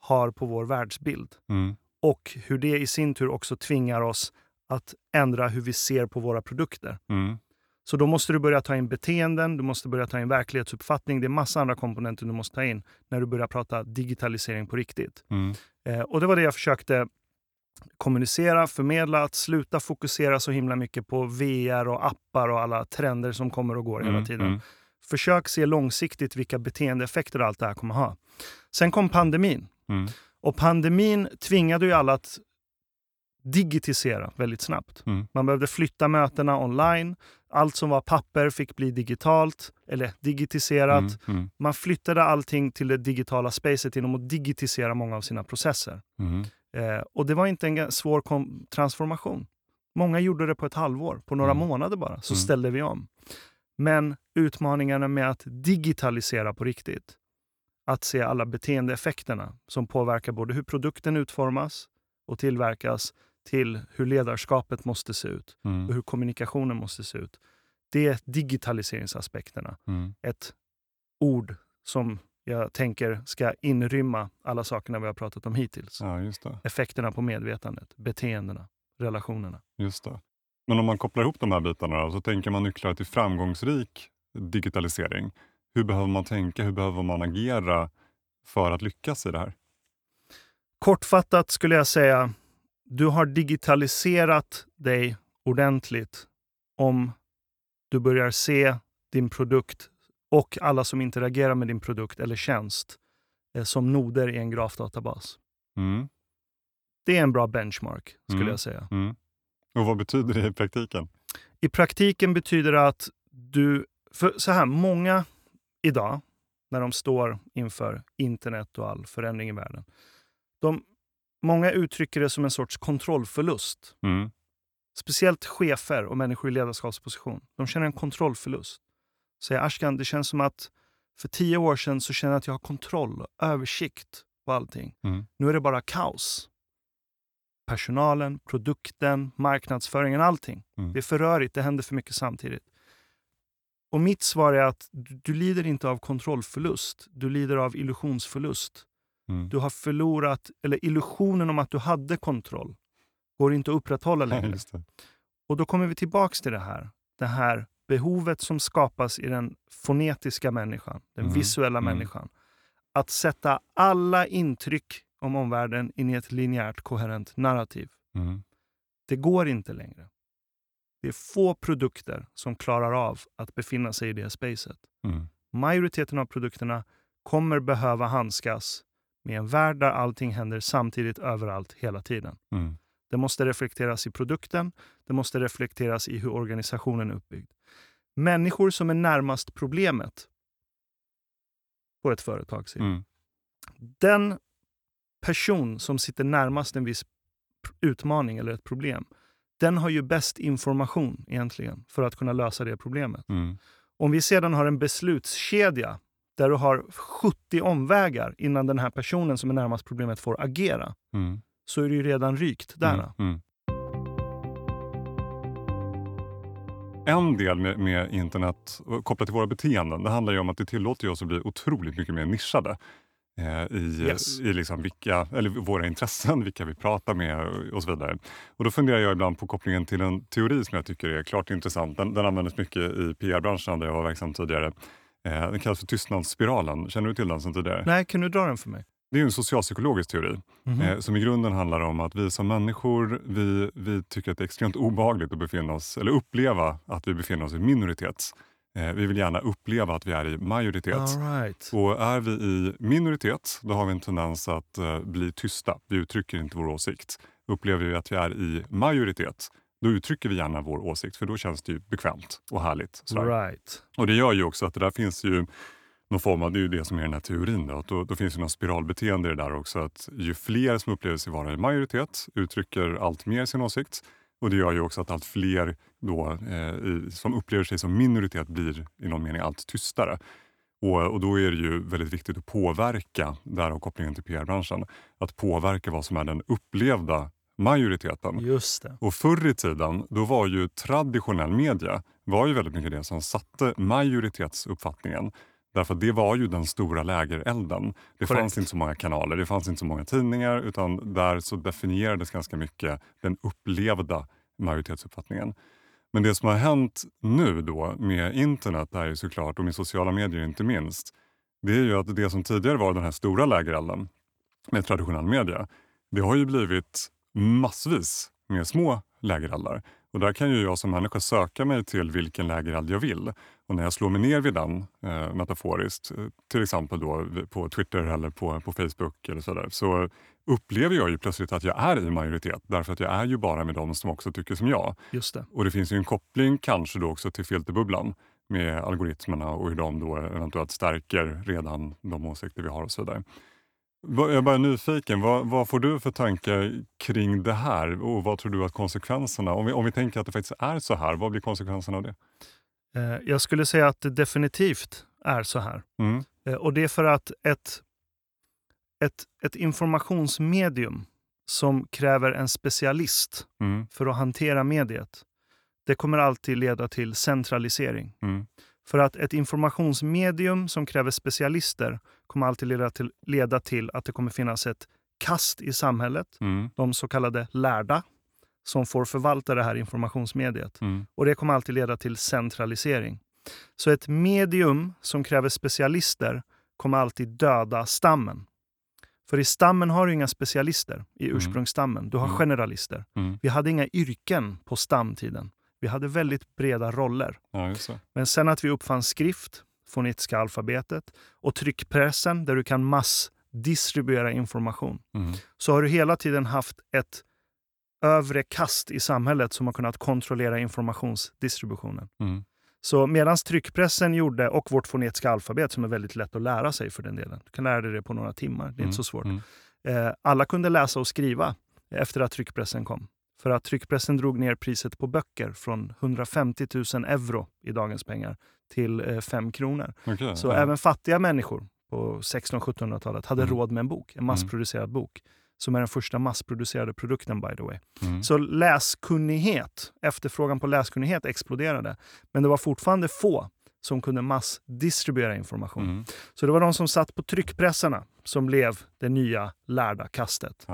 har på vår världsbild. mm, Och hur det i sin tur också tvingar oss att ändra hur vi ser på våra produkter. mm, Så då måste du börja ta in beteenden, du måste börja ta in verklighetsuppfattning. Det är massa andra komponenter du måste ta in när du börjar prata digitalisering på riktigt. mm, Eh, och det var det jag försökte kommunicera, förmedla, att sluta fokusera så himla mycket på VR och appar och alla trender som kommer och går hela mm, tiden. mm, Försök se långsiktigt vilka beteendeeffekter allt det här kommer ha. Sen kom pandemin. mm, Och pandemin tvingade ju alla att digitisera väldigt snabbt. Mm. Man behövde flytta mötena online. Allt som var papper fick bli digitalt eller digitiserat. mm, mm, Man flyttade allting till det digitala spacet genom att digitisera många av sina processer. Eh, och det var inte en svår transformation. Många gjorde det på ett halvår, på några Mm. månader bara, så Mm. ställde vi om. Men utmaningarna med att digitalisera på riktigt, att se alla beteendeeffekterna som påverkar både hur produkten utformas och tillverkas till hur ledarskapet måste se ut mm, och hur kommunikationen måste se ut. Det är digitaliseringsaspekterna. mm. Ett ord som jag tänker ska inrymma alla sakerna vi har pratat om hittills Ja, effekterna på medvetandet, beteendena, relationerna. Just det. Men om man kopplar ihop de här bitarna då, så tänker man nycklar till framgångsrik digitalisering. Hur behöver man tänka? Hur behöver man agera för att lyckas i det här? Kortfattat skulle jag säga, du har digitaliserat dig ordentligt om du börjar se din produkt och alla som interagerar med din produkt eller tjänst eh, som noder i en grafdatabas. Mm, Det är en bra benchmark, skulle Mm. jag säga. mm. Och vad betyder det i praktiken? I praktiken betyder det att du... För så här, många idag, när de står inför internet och all förändring i världen, de, många uttrycker det som en sorts kontrollförlust. Mm, Speciellt chefer och människor i ledarskapsposition. De känner en kontrollförlust. Säger Ashkan, det känns som att för tio år sedan så känner jag att jag har kontroll översikt på allting. mm, Nu är det bara kaos. Personalen, produkten, marknadsföringen, allting. Mm. Det är för rörigt, det händer för mycket samtidigt. Och mitt svar är att du, du lider inte av kontrollförlust, du lider av illusionsförlust. mm. Du har förlorat, eller illusionen om att du hade kontroll går inte att upprätthålla [laughs] Ja, längre. det. Och då kommer vi tillbaks till det här. Det här behovet som skapas i den fonetiska människan, den Mm, visuella mm. människan. Att sätta alla intryck om omvärlden in i ett linjärt koherent narrativ. Mm, Det går inte längre. Det är få produkter som klarar av att befinna sig i det spacet. mm, Majoriteten av produkterna kommer behöva handskas med en värld där allting händer samtidigt överallt hela tiden. mm, Det måste reflekteras i produkten, det måste reflekteras i hur organisationen är uppbyggd. Människor som är närmast problemet på ett företag, mm, den person som sitter närmast en viss utmaning eller ett problem, den har ju bäst information egentligen för att kunna lösa det problemet. mm, Om vi sedan har en beslutskedja där du har 70 omvägar innan den här personen som är närmast problemet får agera, mm, så är det ju redan rykt där. mm, mm. En del med, med internet och kopplat till våra beteenden, det handlar ju om att det tillåter oss att bli otroligt mycket mer nischade. Eh, I, Yes. i liksom vilka, eller våra intressen, [laughs] vilka vi pratar med och- så vidare. Och då funderar jag ibland på kopplingen till en teori som jag tycker är klart intressant. Den, den användes mycket i PR-branschen där jag var verksam tidigare. Eh, den kallas för tystnadsspiralen. Känner du till den sedan tidigare? Nej, kan du dra den för mig? Det är en socialpsykologisk teori Mhm. eh, som i grunden handlar om att vi som människor vi, vi tycker att det är extremt obehagligt att befinna oss, eller uppleva att vi befinner oss i minoritet. Eh, vi vill gärna uppleva att vi är i majoritet. Right. Och är vi i minoritet, då har vi en tendens att eh, bli tysta. Vi uttrycker inte vår åsikt. Upplever vi att vi är i majoritet, då uttrycker vi gärna vår åsikt för då känns det ju bekvämt och härligt. Sådär. Right. Och det gör ju också att det där finns ju någon form av, det är ju det som är den här teorin då, att då, då finns ju någon spiralbeteende i det där också att ju fler som upplever sig vara i majoritet uttrycker allt mer sin åsikt och det gör ju också att allt fler då, eh, i, som upplever sig som minoritet blir i någon mening allt tystare. Och, och då är det ju väldigt viktigt att påverka, därav kopplingen till PR-branschen, att påverka vad som är den upplevda majoriteten. Just det. Och förr i tiden då var ju traditionell media var ju väldigt mycket det som satte majoritetsuppfattningen. Därför att det var ju den stora lägerelden. Det Korrekt. fanns inte så många kanaler, det fanns inte så många tidningar utan där så definierades ganska mycket den upplevda majoritetsuppfattningen. Men det som har hänt nu då med internet är ju såklart, och med sociala medier inte minst, det är ju att det som tidigare var den här stora lägerelden med traditionell media, det har ju blivit massvis med små lägereldar. Och där kan ju jag som människa söka mig till vilken lägereld jag vill. Och när jag slår mig ner vid den, eh, metaforiskt, eh, till exempel då på Twitter eller på, på Facebook eller sådär, så upplever jag ju plötsligt att jag är i majoritet. Därför att jag är ju bara med de som också tycker som jag. Just det. Och det finns ju en koppling kanske då också till filterbubblan med algoritmerna och hur de då eventuellt stärker redan de åsikter vi har och så vidare. Jag är bara nyfiken, vad, vad får du för tankar kring det här och vad tror du att konsekvenserna, om vi, om vi tänker att det faktiskt är så här, vad blir konsekvenserna av det? Eh, Jag skulle säga att det definitivt är så här. Mm, Eh, Och det är för att ett, ett, ett informationsmedium som kräver en specialist mm, för att hantera mediet, det kommer alltid leda till centralisering. mm, För att ett informationsmedium som kräver specialister kommer alltid leda till, leda till att det kommer finnas ett kast i samhället, mm, de så kallade lärda, som får förvalta det här informationsmediet. mm, Och det kommer alltid leda till centralisering. Så ett medium som kräver specialister kommer alltid döda stammen. För i stammen har du inga specialister, i Mm. ursprungsstammen. Du har Mm. generalister. mm. Vi hade inga yrken på stamtiden. Vi hade väldigt breda roller. Ja. Men sen att vi uppfann skrift, fonetiska alfabetet och tryckpressen där du kan massdistribuera information Mm, så har du hela tiden haft ett övre kast i samhället som har kunnat kontrollera informationsdistributionen. mm, Så medan tryckpressen gjorde, och vårt fonetiska alfabet som är väldigt lätt att lära sig för den delen. Du kan lära dig det på några timmar, det är mm, inte så svårt. mm, Eh, alla kunde läsa och skriva efter att tryckpressen kom. För att tryckpressen drog ner priset på böcker från 150 000 euro i dagens pengar till eh, 5 kronor. okej, Så ja. även fattiga människor på 1600-1700-talet hade Mm. råd med en bok, en massproducerad bok. Som är den första massproducerade produkten by the way. Mm, Så läskunnighet, efterfrågan på läskunnighet exploderade. Men det var fortfarande få som kunde massdistribuera information. mm, Så det var de som satt på tryckpressarna som blev det nya lärda kastet.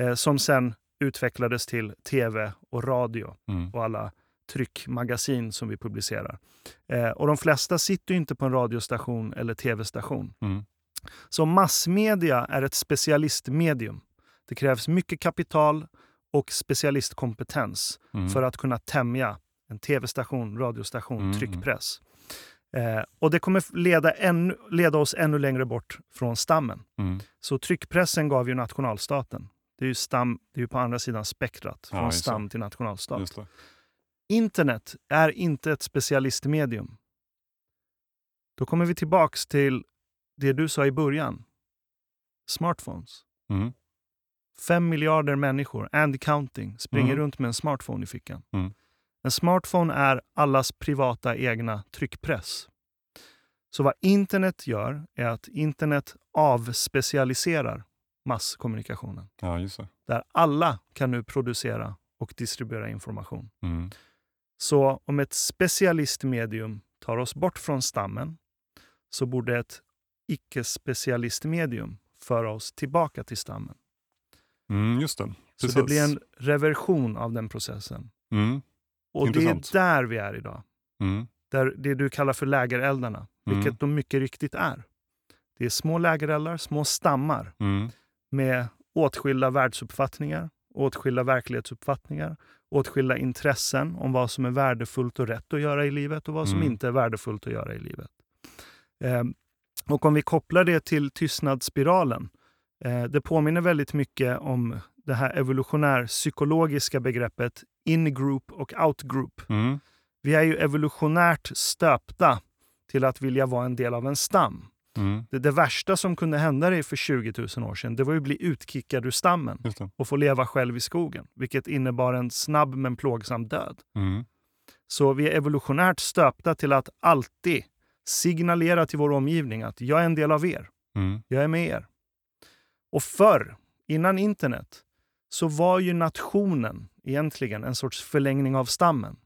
Eh, som sen utvecklades till tv och radio Mm, och alla tryckmagasin som vi publicerar. Eh, och de flesta sitter ju inte på en radiostation eller tv-station. mm, Så massmedia är ett specialistmedium. Det krävs mycket kapital och specialistkompetens mm, för att kunna tämja en tv-station, radiostation, Mm, tryckpress. Eh, och det kommer leda, ännu, leda oss ännu längre bort från stammen. mm, Så tryckpressen gav ju nationalstaten. Det är ju, stam, det är ju på andra sidan spektrat, Ja, från det. stam till nationalstat. Internet är inte ett specialistmedium. Då kommer vi tillbaks till det du sa i början. Smartphones. Mm, Fem miljarder människor, and counting, springer Mm. runt med en smartphone i fickan. Mm. En smartphone är allas privata egna tryckpress. Så vad internet gör är att internet avspecialiserar masskommunikationen. ja. Där alla kan nu producera och distribuera information. Mm, Så om ett specialistmedium tar oss bort från stammen så borde ett icke-specialistmedium föra oss tillbaka till stammen. Mm, just det. Så det blir en reversion av den processen. Mm, Och Intressant. det är där vi är idag. mm, Där det du kallar för lägereldarna, Mm. vilket de mycket riktigt är. Det är små lägereldar, små stammar Mm. med åtskilda världsuppfattningar, åtskilda verklighetsuppfattningar, åtskilda intressen om vad som är värdefullt och rätt att göra i livet och vad som Mm. inte är värdefullt att göra i livet. Eh, och om vi kopplar det till tystnadsspiralen, det påminner väldigt mycket om det här evolutionär psykologiska begreppet in-group och out-group. Mm. Vi är ju evolutionärt stöpta till att vilja vara en del av en stam. Mm. Det, det värsta som kunde hända dig för 20 000 år sedan, det var att bli utkickad ur stammen och få leva själv i skogen, vilket innebar en snabb men plågsam död. Mm. Så vi är evolutionärt stöpta till att alltid signalera till vår omgivning att jag är en del av er, Mm. jag är med er. Och förr, innan internet, så var ju nationen egentligen en sorts förlängning av stammen.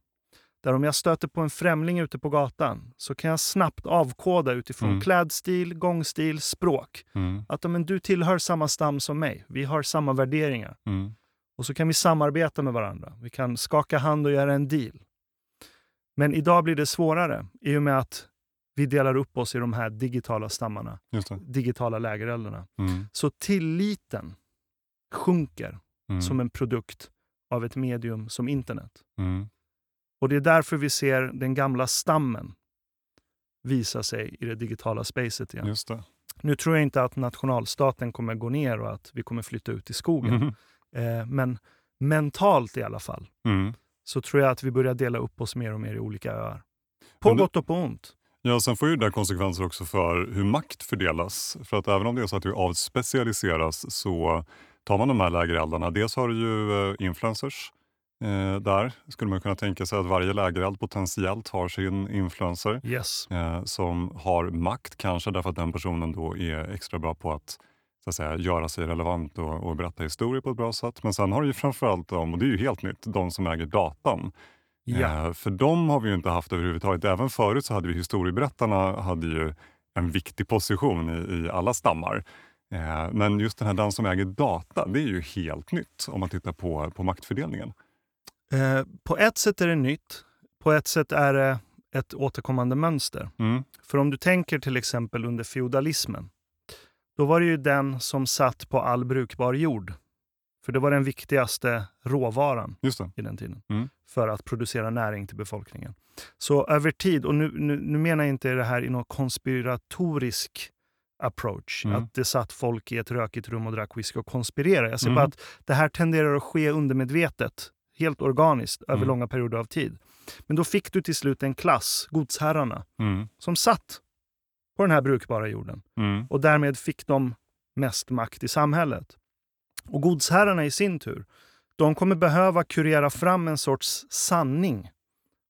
Där om jag stöter på en främling ute på gatan så kan jag snabbt avkoda utifrån Mm. klädstil, gångstil, språk. Mm. Att men, du tillhör samma stam som mig. Vi har samma värderingar. Mm. Och så kan vi samarbeta med varandra. Vi kan skaka hand och göra en deal. Men idag blir det svårare i och med att vi delar upp oss i de här digitala stammarna, digitala lägereldarna. Mm. Så tilliten sjunker Mm. som en produkt av ett medium som internet. Mm. Och det är därför vi ser den gamla stammen visa sig i det digitala spacet igen. Nu tror jag inte att nationalstaten kommer gå ner och att vi kommer flytta ut i skogen. Mm. Eh, men mentalt i alla fall Mm. så tror jag att vi börjar dela upp oss mer och mer i olika öar. På gott och på ont. Ja, sen får ju det där konsekvenser också för hur makt fördelas. För att även om det är så att vi avspecialiseras så tar man de här lägereldarna. Dels har du ju eh, influencers. Eh, där skulle man kunna tänka sig att varje lägereld potentiellt har sin influencer Yes. eh, som har makt, kanske därför att den personen då är extra bra på att, så att säga, göra sig relevant och, och berätta historier på ett bra sätt. Men sen har du ju framförallt de, och det är ju helt nytt, de som äger datan. Ja. Eh, för de har vi ju inte haft överhuvudtaget. Även förut så hade vi historieberättarna hade ju en viktig position i, i alla stammar. Eh, men just den här den som äger data, det är ju helt nytt om man tittar på, på maktfördelningen. Eh, på ett sätt är det nytt. På ett sätt är det ett återkommande mönster. Mm. För om du tänker till exempel under feodalismen. Då var det ju den som satt på all brukbar jord. För det var den viktigaste råvaran i den tiden. Mm. För att producera näring till befolkningen. Så över tid, och nu, nu, nu menar jag inte det här i någon konspiratorisk approach. Mm. Att det satt folk i ett rökigt rum och drack whisky och konspirerade. Jag ser Mm. bara att det här tenderar att ske undermedvetet. Helt organiskt över Mm. långa perioder av tid. Men då fick du till slut en klass, godsherrarna, Mm. som satt på den här brukbara jorden. Mm. Och därmed fick de mest makt i samhället. Och godsherrarna i sin tur, de kommer behöva kurera fram en sorts sanning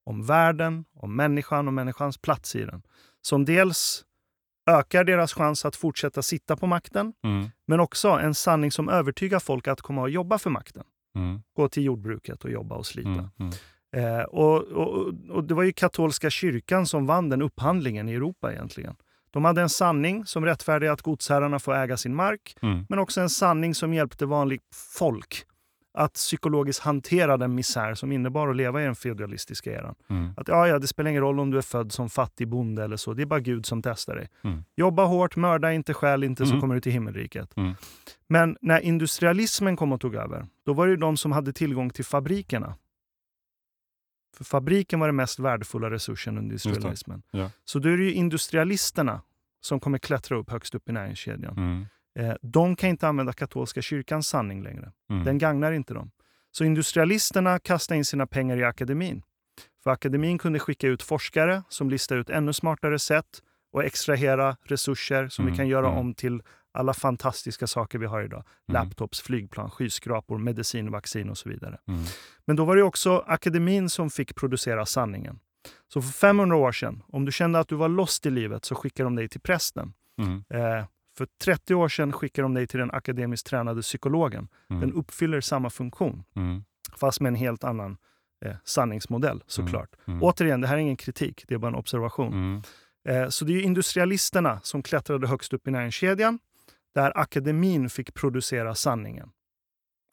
om världen, om människan och människans plats i den. Som dels ökar deras chans att fortsätta sitta på makten, Mm. men också en sanning som övertygar folk att komma och jobba för makten. Mm. Gå till jordbruket och jobba och slita. Mm. Mm. Eh, och, och, och Det var ju katolska kyrkan som vann den upphandlingen i Europa egentligen. De hade en sanning som rättfärdigade att godsherrarna får äga sin mark, Mm. men också en sanning som hjälpte vanligt folk att psykologiskt hantera den misär som innebar att leva i den feudalistiska eran. Mm. Att ja, ja, det spelar ingen roll om du är född som fattig bonde eller så, det är bara Gud som testar dig. Mm. Jobba hårt, mörda inte, skäl inte, så Mm. kommer du till himmelriket. Mm. Men när industrialismen kom och tog över, då var det ju de som hade tillgång till fabrikerna. För fabriken var den mest värdefulla resursen under industrialismen. Ja. Så då är det ju industrialisterna som kommer klättra upp högst upp i näringskedjan. Mm. Eh, de kan inte använda katolska kyrkans sanning längre. Mm. Den gagnar inte dem. Så industrialisterna kastade in sina pengar i akademin. För akademin kunde skicka ut forskare som listade ut ännu smartare sätt och extrahera resurser som vi Mm, kan göra mm. om till alla fantastiska saker vi har idag. Mm. Laptops, flygplan, skyskrapor, medicin, vaccin och så vidare. Mm. Men då var det också akademin som fick producera sanningen. Så för 500 år sedan, om du kände att du var lost i livet så skickade de dig till prästen. Mm. Eh, för 30 år sedan skickade de dig till den akademiskt tränade psykologen. Mm. Den uppfyller samma funktion, Mm. fast med en helt annan eh, sanningsmodell såklart. Mm. Återigen, det här är ingen kritik, det är bara en observation. Eh, så det är industrialisterna som klättrade högst upp i näringskedjan, där akademin fick producera sanningen.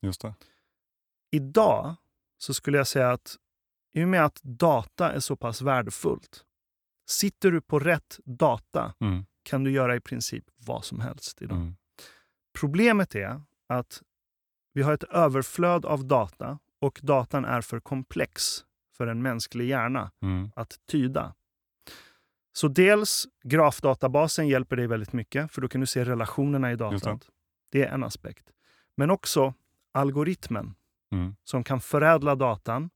Just det. Idag så skulle jag säga att i och med att data är så pass värdefullt, sitter du på rätt data Mm. kan du göra i princip vad som helst idag. Mm. Problemet är att vi har ett överflöd av data och datan är för komplex för en mänsklig hjärna Mm. att tyda. Så dels grafdatabasen hjälper dig väldigt mycket, för då kan du se relationerna i datan. Det är en aspekt. Men också algoritmen Mm. som kan förädla datan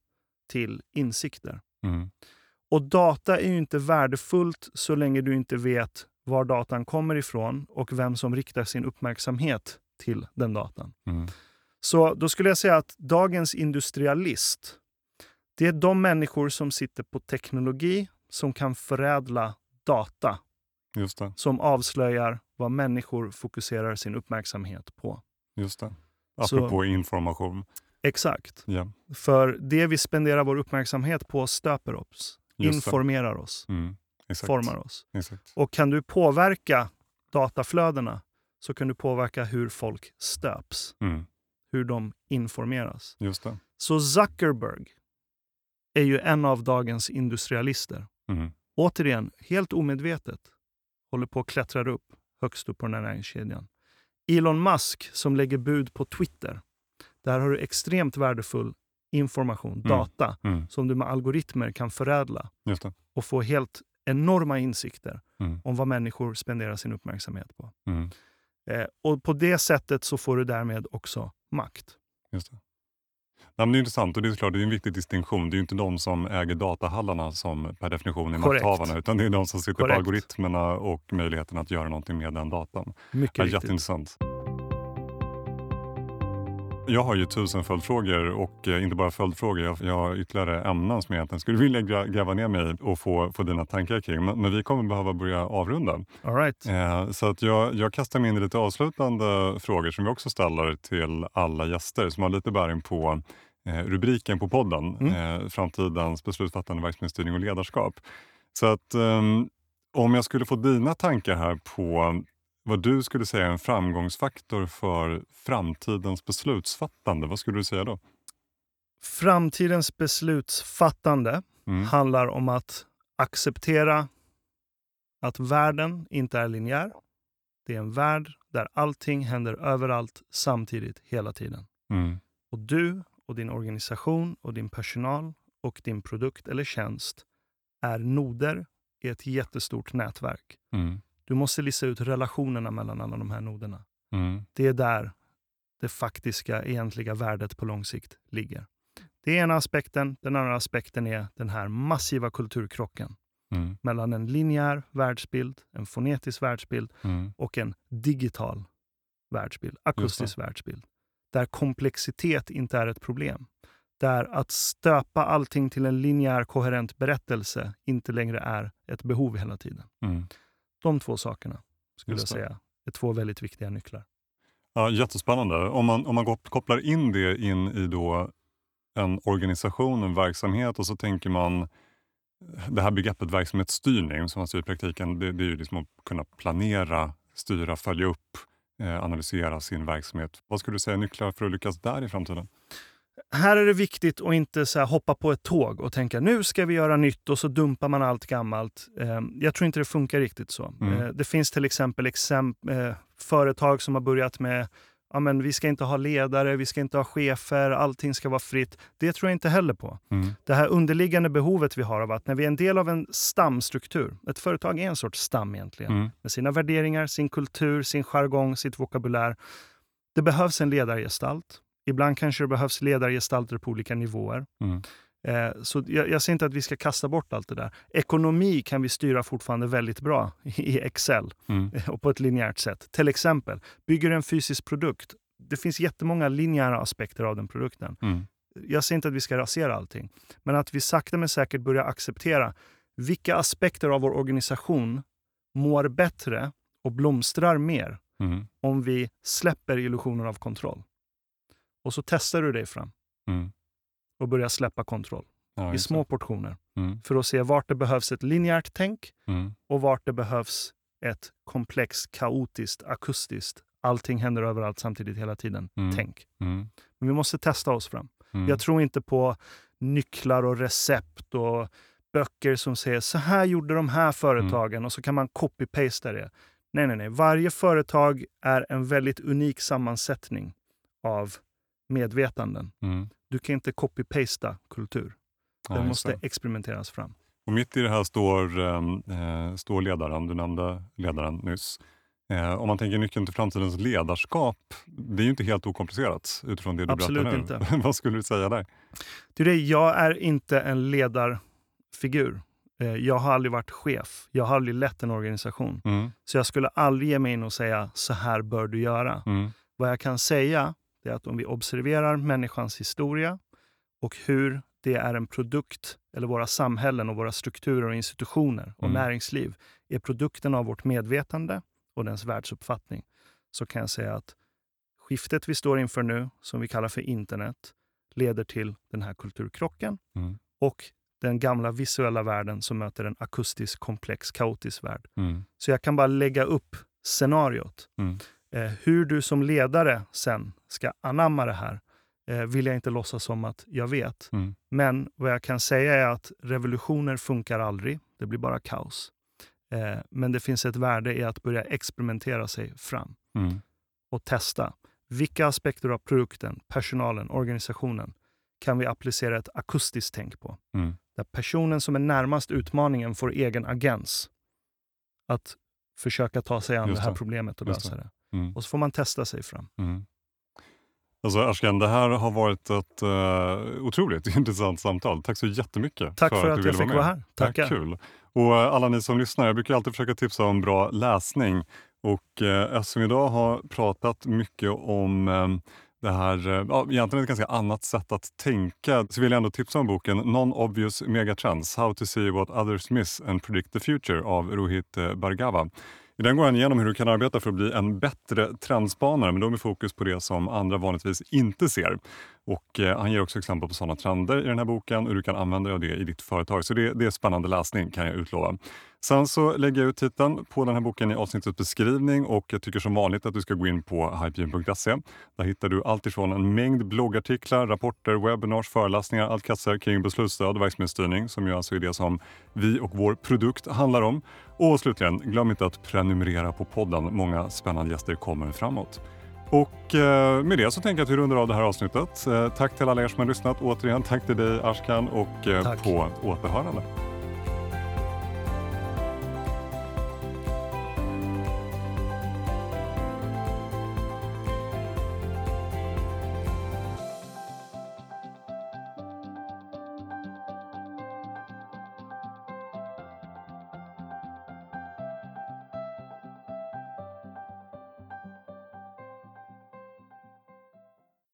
till insikter. Mm. Och data är ju inte värdefullt så länge du inte vet var datan kommer ifrån och vem som riktar sin uppmärksamhet till den datan. Mm. Så då skulle jag säga att dagens industrialist, det är de människor som sitter på teknologi som kan förädla data som avslöjar vad människor fokuserar sin uppmärksamhet på. Just det. Så- Apropå information. Exakt. Ja. För det vi spenderar vår uppmärksamhet på stöper oss, Just informerar oss, Mm. Formar oss. Exakt. Och kan du påverka dataflödena så kan du påverka hur folk stöps, Mm. hur de informeras. Just det. Så Zuckerberg är ju en av dagens industrialister. Mm. Återigen, helt omedvetet, håller på att klättra upp högst upp på den här näringskedjan. Elon Musk som lägger bud på Twitter. Där har du extremt värdefull information, data, Mm. som du med algoritmer kan förädla och få helt enorma insikter Mm. om vad människor spenderar sin uppmärksamhet på. Mm. Eh, och på det sättet så får du därmed också makt. Nej, men det är intressant och det är såklart det är en viktig distinktion. Det är ju inte de som äger datahallarna som per definition är makthavarna utan det är de som sitter Korrekt. på algoritmerna och möjligheten att göra någonting med den datan. Mycket Ja, riktigt. jätteintressant. Jag har ju tusen följdfrågor och eh, inte bara följdfrågor. Jag, har ytterligare ämnen som jag egentligen skulle vilja gräva ner mig i och få, få dina tankar kring. Men, men vi kommer behöva börja avrunda. All right. Eh, så att jag, jag kastar mig in i lite avslutande frågor som vi också ställer till alla gäster som har lite bäring på rubriken på podden. Mm. Eh, framtidens beslutsfattande, verksamhetsstyrning och ledarskap. Så att ehm, om jag skulle få dina tankar här på vad du skulle säga är en framgångsfaktor för framtidens beslutsfattande, vad skulle du säga då? Framtidens beslutsfattande Mm. handlar om att acceptera att världen inte är linjär. Det är en värld där allting händer överallt samtidigt hela tiden. Mm. Och du och din organisation och din personal och din produkt eller tjänst är noder i ett jättestort nätverk. Mm. Du måste lista ut relationerna mellan alla de här noderna. Mm. Det är där det faktiska, egentliga värdet på lång sikt ligger. Det är ena aspekten. Den andra aspekten är den här massiva kulturkrocken Mm. mellan en linjär världsbild, en fonetisk världsbild Mm. och en digital världsbild, akustisk världsbild. Där komplexitet inte är ett problem. Där att stöpa allting till en linjär koherent berättelse inte längre är ett behov hela tiden. Mm. De två sakerna skulle jag säga är två väldigt viktiga nycklar. Ja, jättespännande. Om man, om man kop- kopplar in det in i då en organisation, en verksamhet och så tänker man det här begreppet verksamhetsstyrning som alltså i praktiken det, det är ju liksom att kunna planera, styra, följa upp, eh, analysera sin verksamhet. Vad skulle du säga är nycklar för att lyckas där i framtiden? Här är det viktigt att inte så hoppa på ett tåg och tänka nu ska vi göra nytt och så dumpar man allt gammalt. Eh, jag tror inte det funkar riktigt så. Mm. Eh, det finns till exempel exemp eh, företag som har börjat med ja, men vi ska inte ha ledare, vi ska inte ha chefer, allting ska vara fritt. Det tror jag inte heller på. Mm. Det här underliggande behovet vi har av att när vi är en del av en stamstruktur, ett företag är en sorts stam egentligen, Mm. med sina värderingar, sin kultur, sin jargong, sitt vokabulär. Det behövs en ledargestalt. Ibland kanske det behövs ledargestalter på olika nivåer. Mm. Eh, så jag, jag säger inte att vi ska kasta bort allt det där. Ekonomi kan vi styra fortfarande väldigt bra [laughs] i Excel Mm. eh, och på ett linjärt sätt. Till exempel, bygger du en fysisk produkt. Det finns jättemånga linjära aspekter av den produkten. Mm. Jag säger inte att vi ska rasera allting, men att vi sakta men säkert börjar acceptera vilka aspekter av vår organisation mår bättre och blomstrar mer Mm. om vi släpper illusionen av kontroll. Och så testar du dig fram Mm. Och börjar släppa kontroll Ja, i små portioner det. Mm. för att se vart det behövs ett linjärt tänk Mm. och vart det behövs ett komplext, kaotiskt, akustiskt, allting händer överallt samtidigt hela tiden, Mm. tänk. Mm. Men vi måste testa oss fram. Mm. Jag tror inte på nycklar och recept och böcker som säger så här gjorde de här företagen och så kan man copy-pasta det. Nej, nej, nej. Varje företag är en väldigt unik sammansättning av medvetanden. Mm. Du kan inte copy-pasta kultur. Den Nej, måste experimenteras fram. Och mitt i det här står, eh, står ledaren, du nämnde ledaren nyss. Eh, om man tänker nyckeln till framtidens ledarskap, det är ju inte helt okomplicerat utifrån det du Absolut berättar nu. [laughs] Vad skulle du säga där? Det är det, jag är inte en ledarfigur. Eh, Jag har aldrig varit chef. Jag har aldrig lett en organisation. Mm, Så jag skulle aldrig ge mig in och säga så här bör du göra. mm, Vad jag kan säga är att om vi observerar människans historia och hur det är en produkt, eller våra samhällen och våra strukturer och institutioner och Mm. näringsliv är produkten av vårt medvetande och dens världsuppfattning, så kan jag säga att skiftet vi står inför nu, som vi kallar för internet, leder till den här kulturkrocken mm, och den gamla visuella världen som möter en akustisk, komplex, kaotisk värld. mm, Så jag kan bara lägga upp scenariot. Mm. Eh, hur du som ledare sen ska anamma det här eh, vill jag inte låtsas som att jag vet. mm, Men vad jag kan säga är att revolutioner funkar aldrig. Det blir bara kaos. Eh, men det finns ett värde i att börja experimentera sig fram mm, och testa. Vilka aspekter av produkten, personalen, organisationen kan vi applicera ett akustiskt tänk på? mm. Där personen som är närmast utmaningen får egen agens att försöka ta sig an Just det här det. problemet och lösa det. Mm. Och så får man testa sig fram. Mm. Alltså Ashkan, det här har varit ett uh, otroligt [laughs] intressant samtal. Tack så jättemycket Tack för, att, du jag ville fick med. vara här. Tackar. Ja, kul. Och eh, alla ni som lyssnar, jag brukar alltid försöka tipsa om bra läsning. Och eh, eftersom vi idag har pratat mycket om eh, det här, eh, ja, egentligen ett ganska annat sätt att tänka, så vill jag ändå tipsa om boken Non-Obvious Megatrends, How to see what others miss and predict the future av Rohit eh, Bhargava. I den går han igenom hur du kan arbeta för att bli en bättre trendspanare, men då med fokus på det som andra vanligtvis inte ser. Och eh, Han ger också exempel på sådana trender i den här boken och du kan använda dig av det i ditt företag. Så det, det är spännande läsning kan jag utlova. Sen så lägger jag ut titeln på den här boken i avsnittets beskrivning och jag tycker som vanligt att du ska gå in på hypegen.se. Där hittar du allt ifrån en mängd bloggartiklar, rapporter, webinars, föreläsningar, allt kretsar kring beslutsstöd och verksamhetsstyrning som ju alltså är det som vi och vår produkt handlar om. Och slutligen, glöm inte att prenumerera på podden. Många spännande gäster kommer framåt. Och eh, med det så tänker jag att vi rundar av det här avsnittet. Eh, tack till alla er som har lyssnat. Återigen tack till dig Ashkan och eh, på återhörande.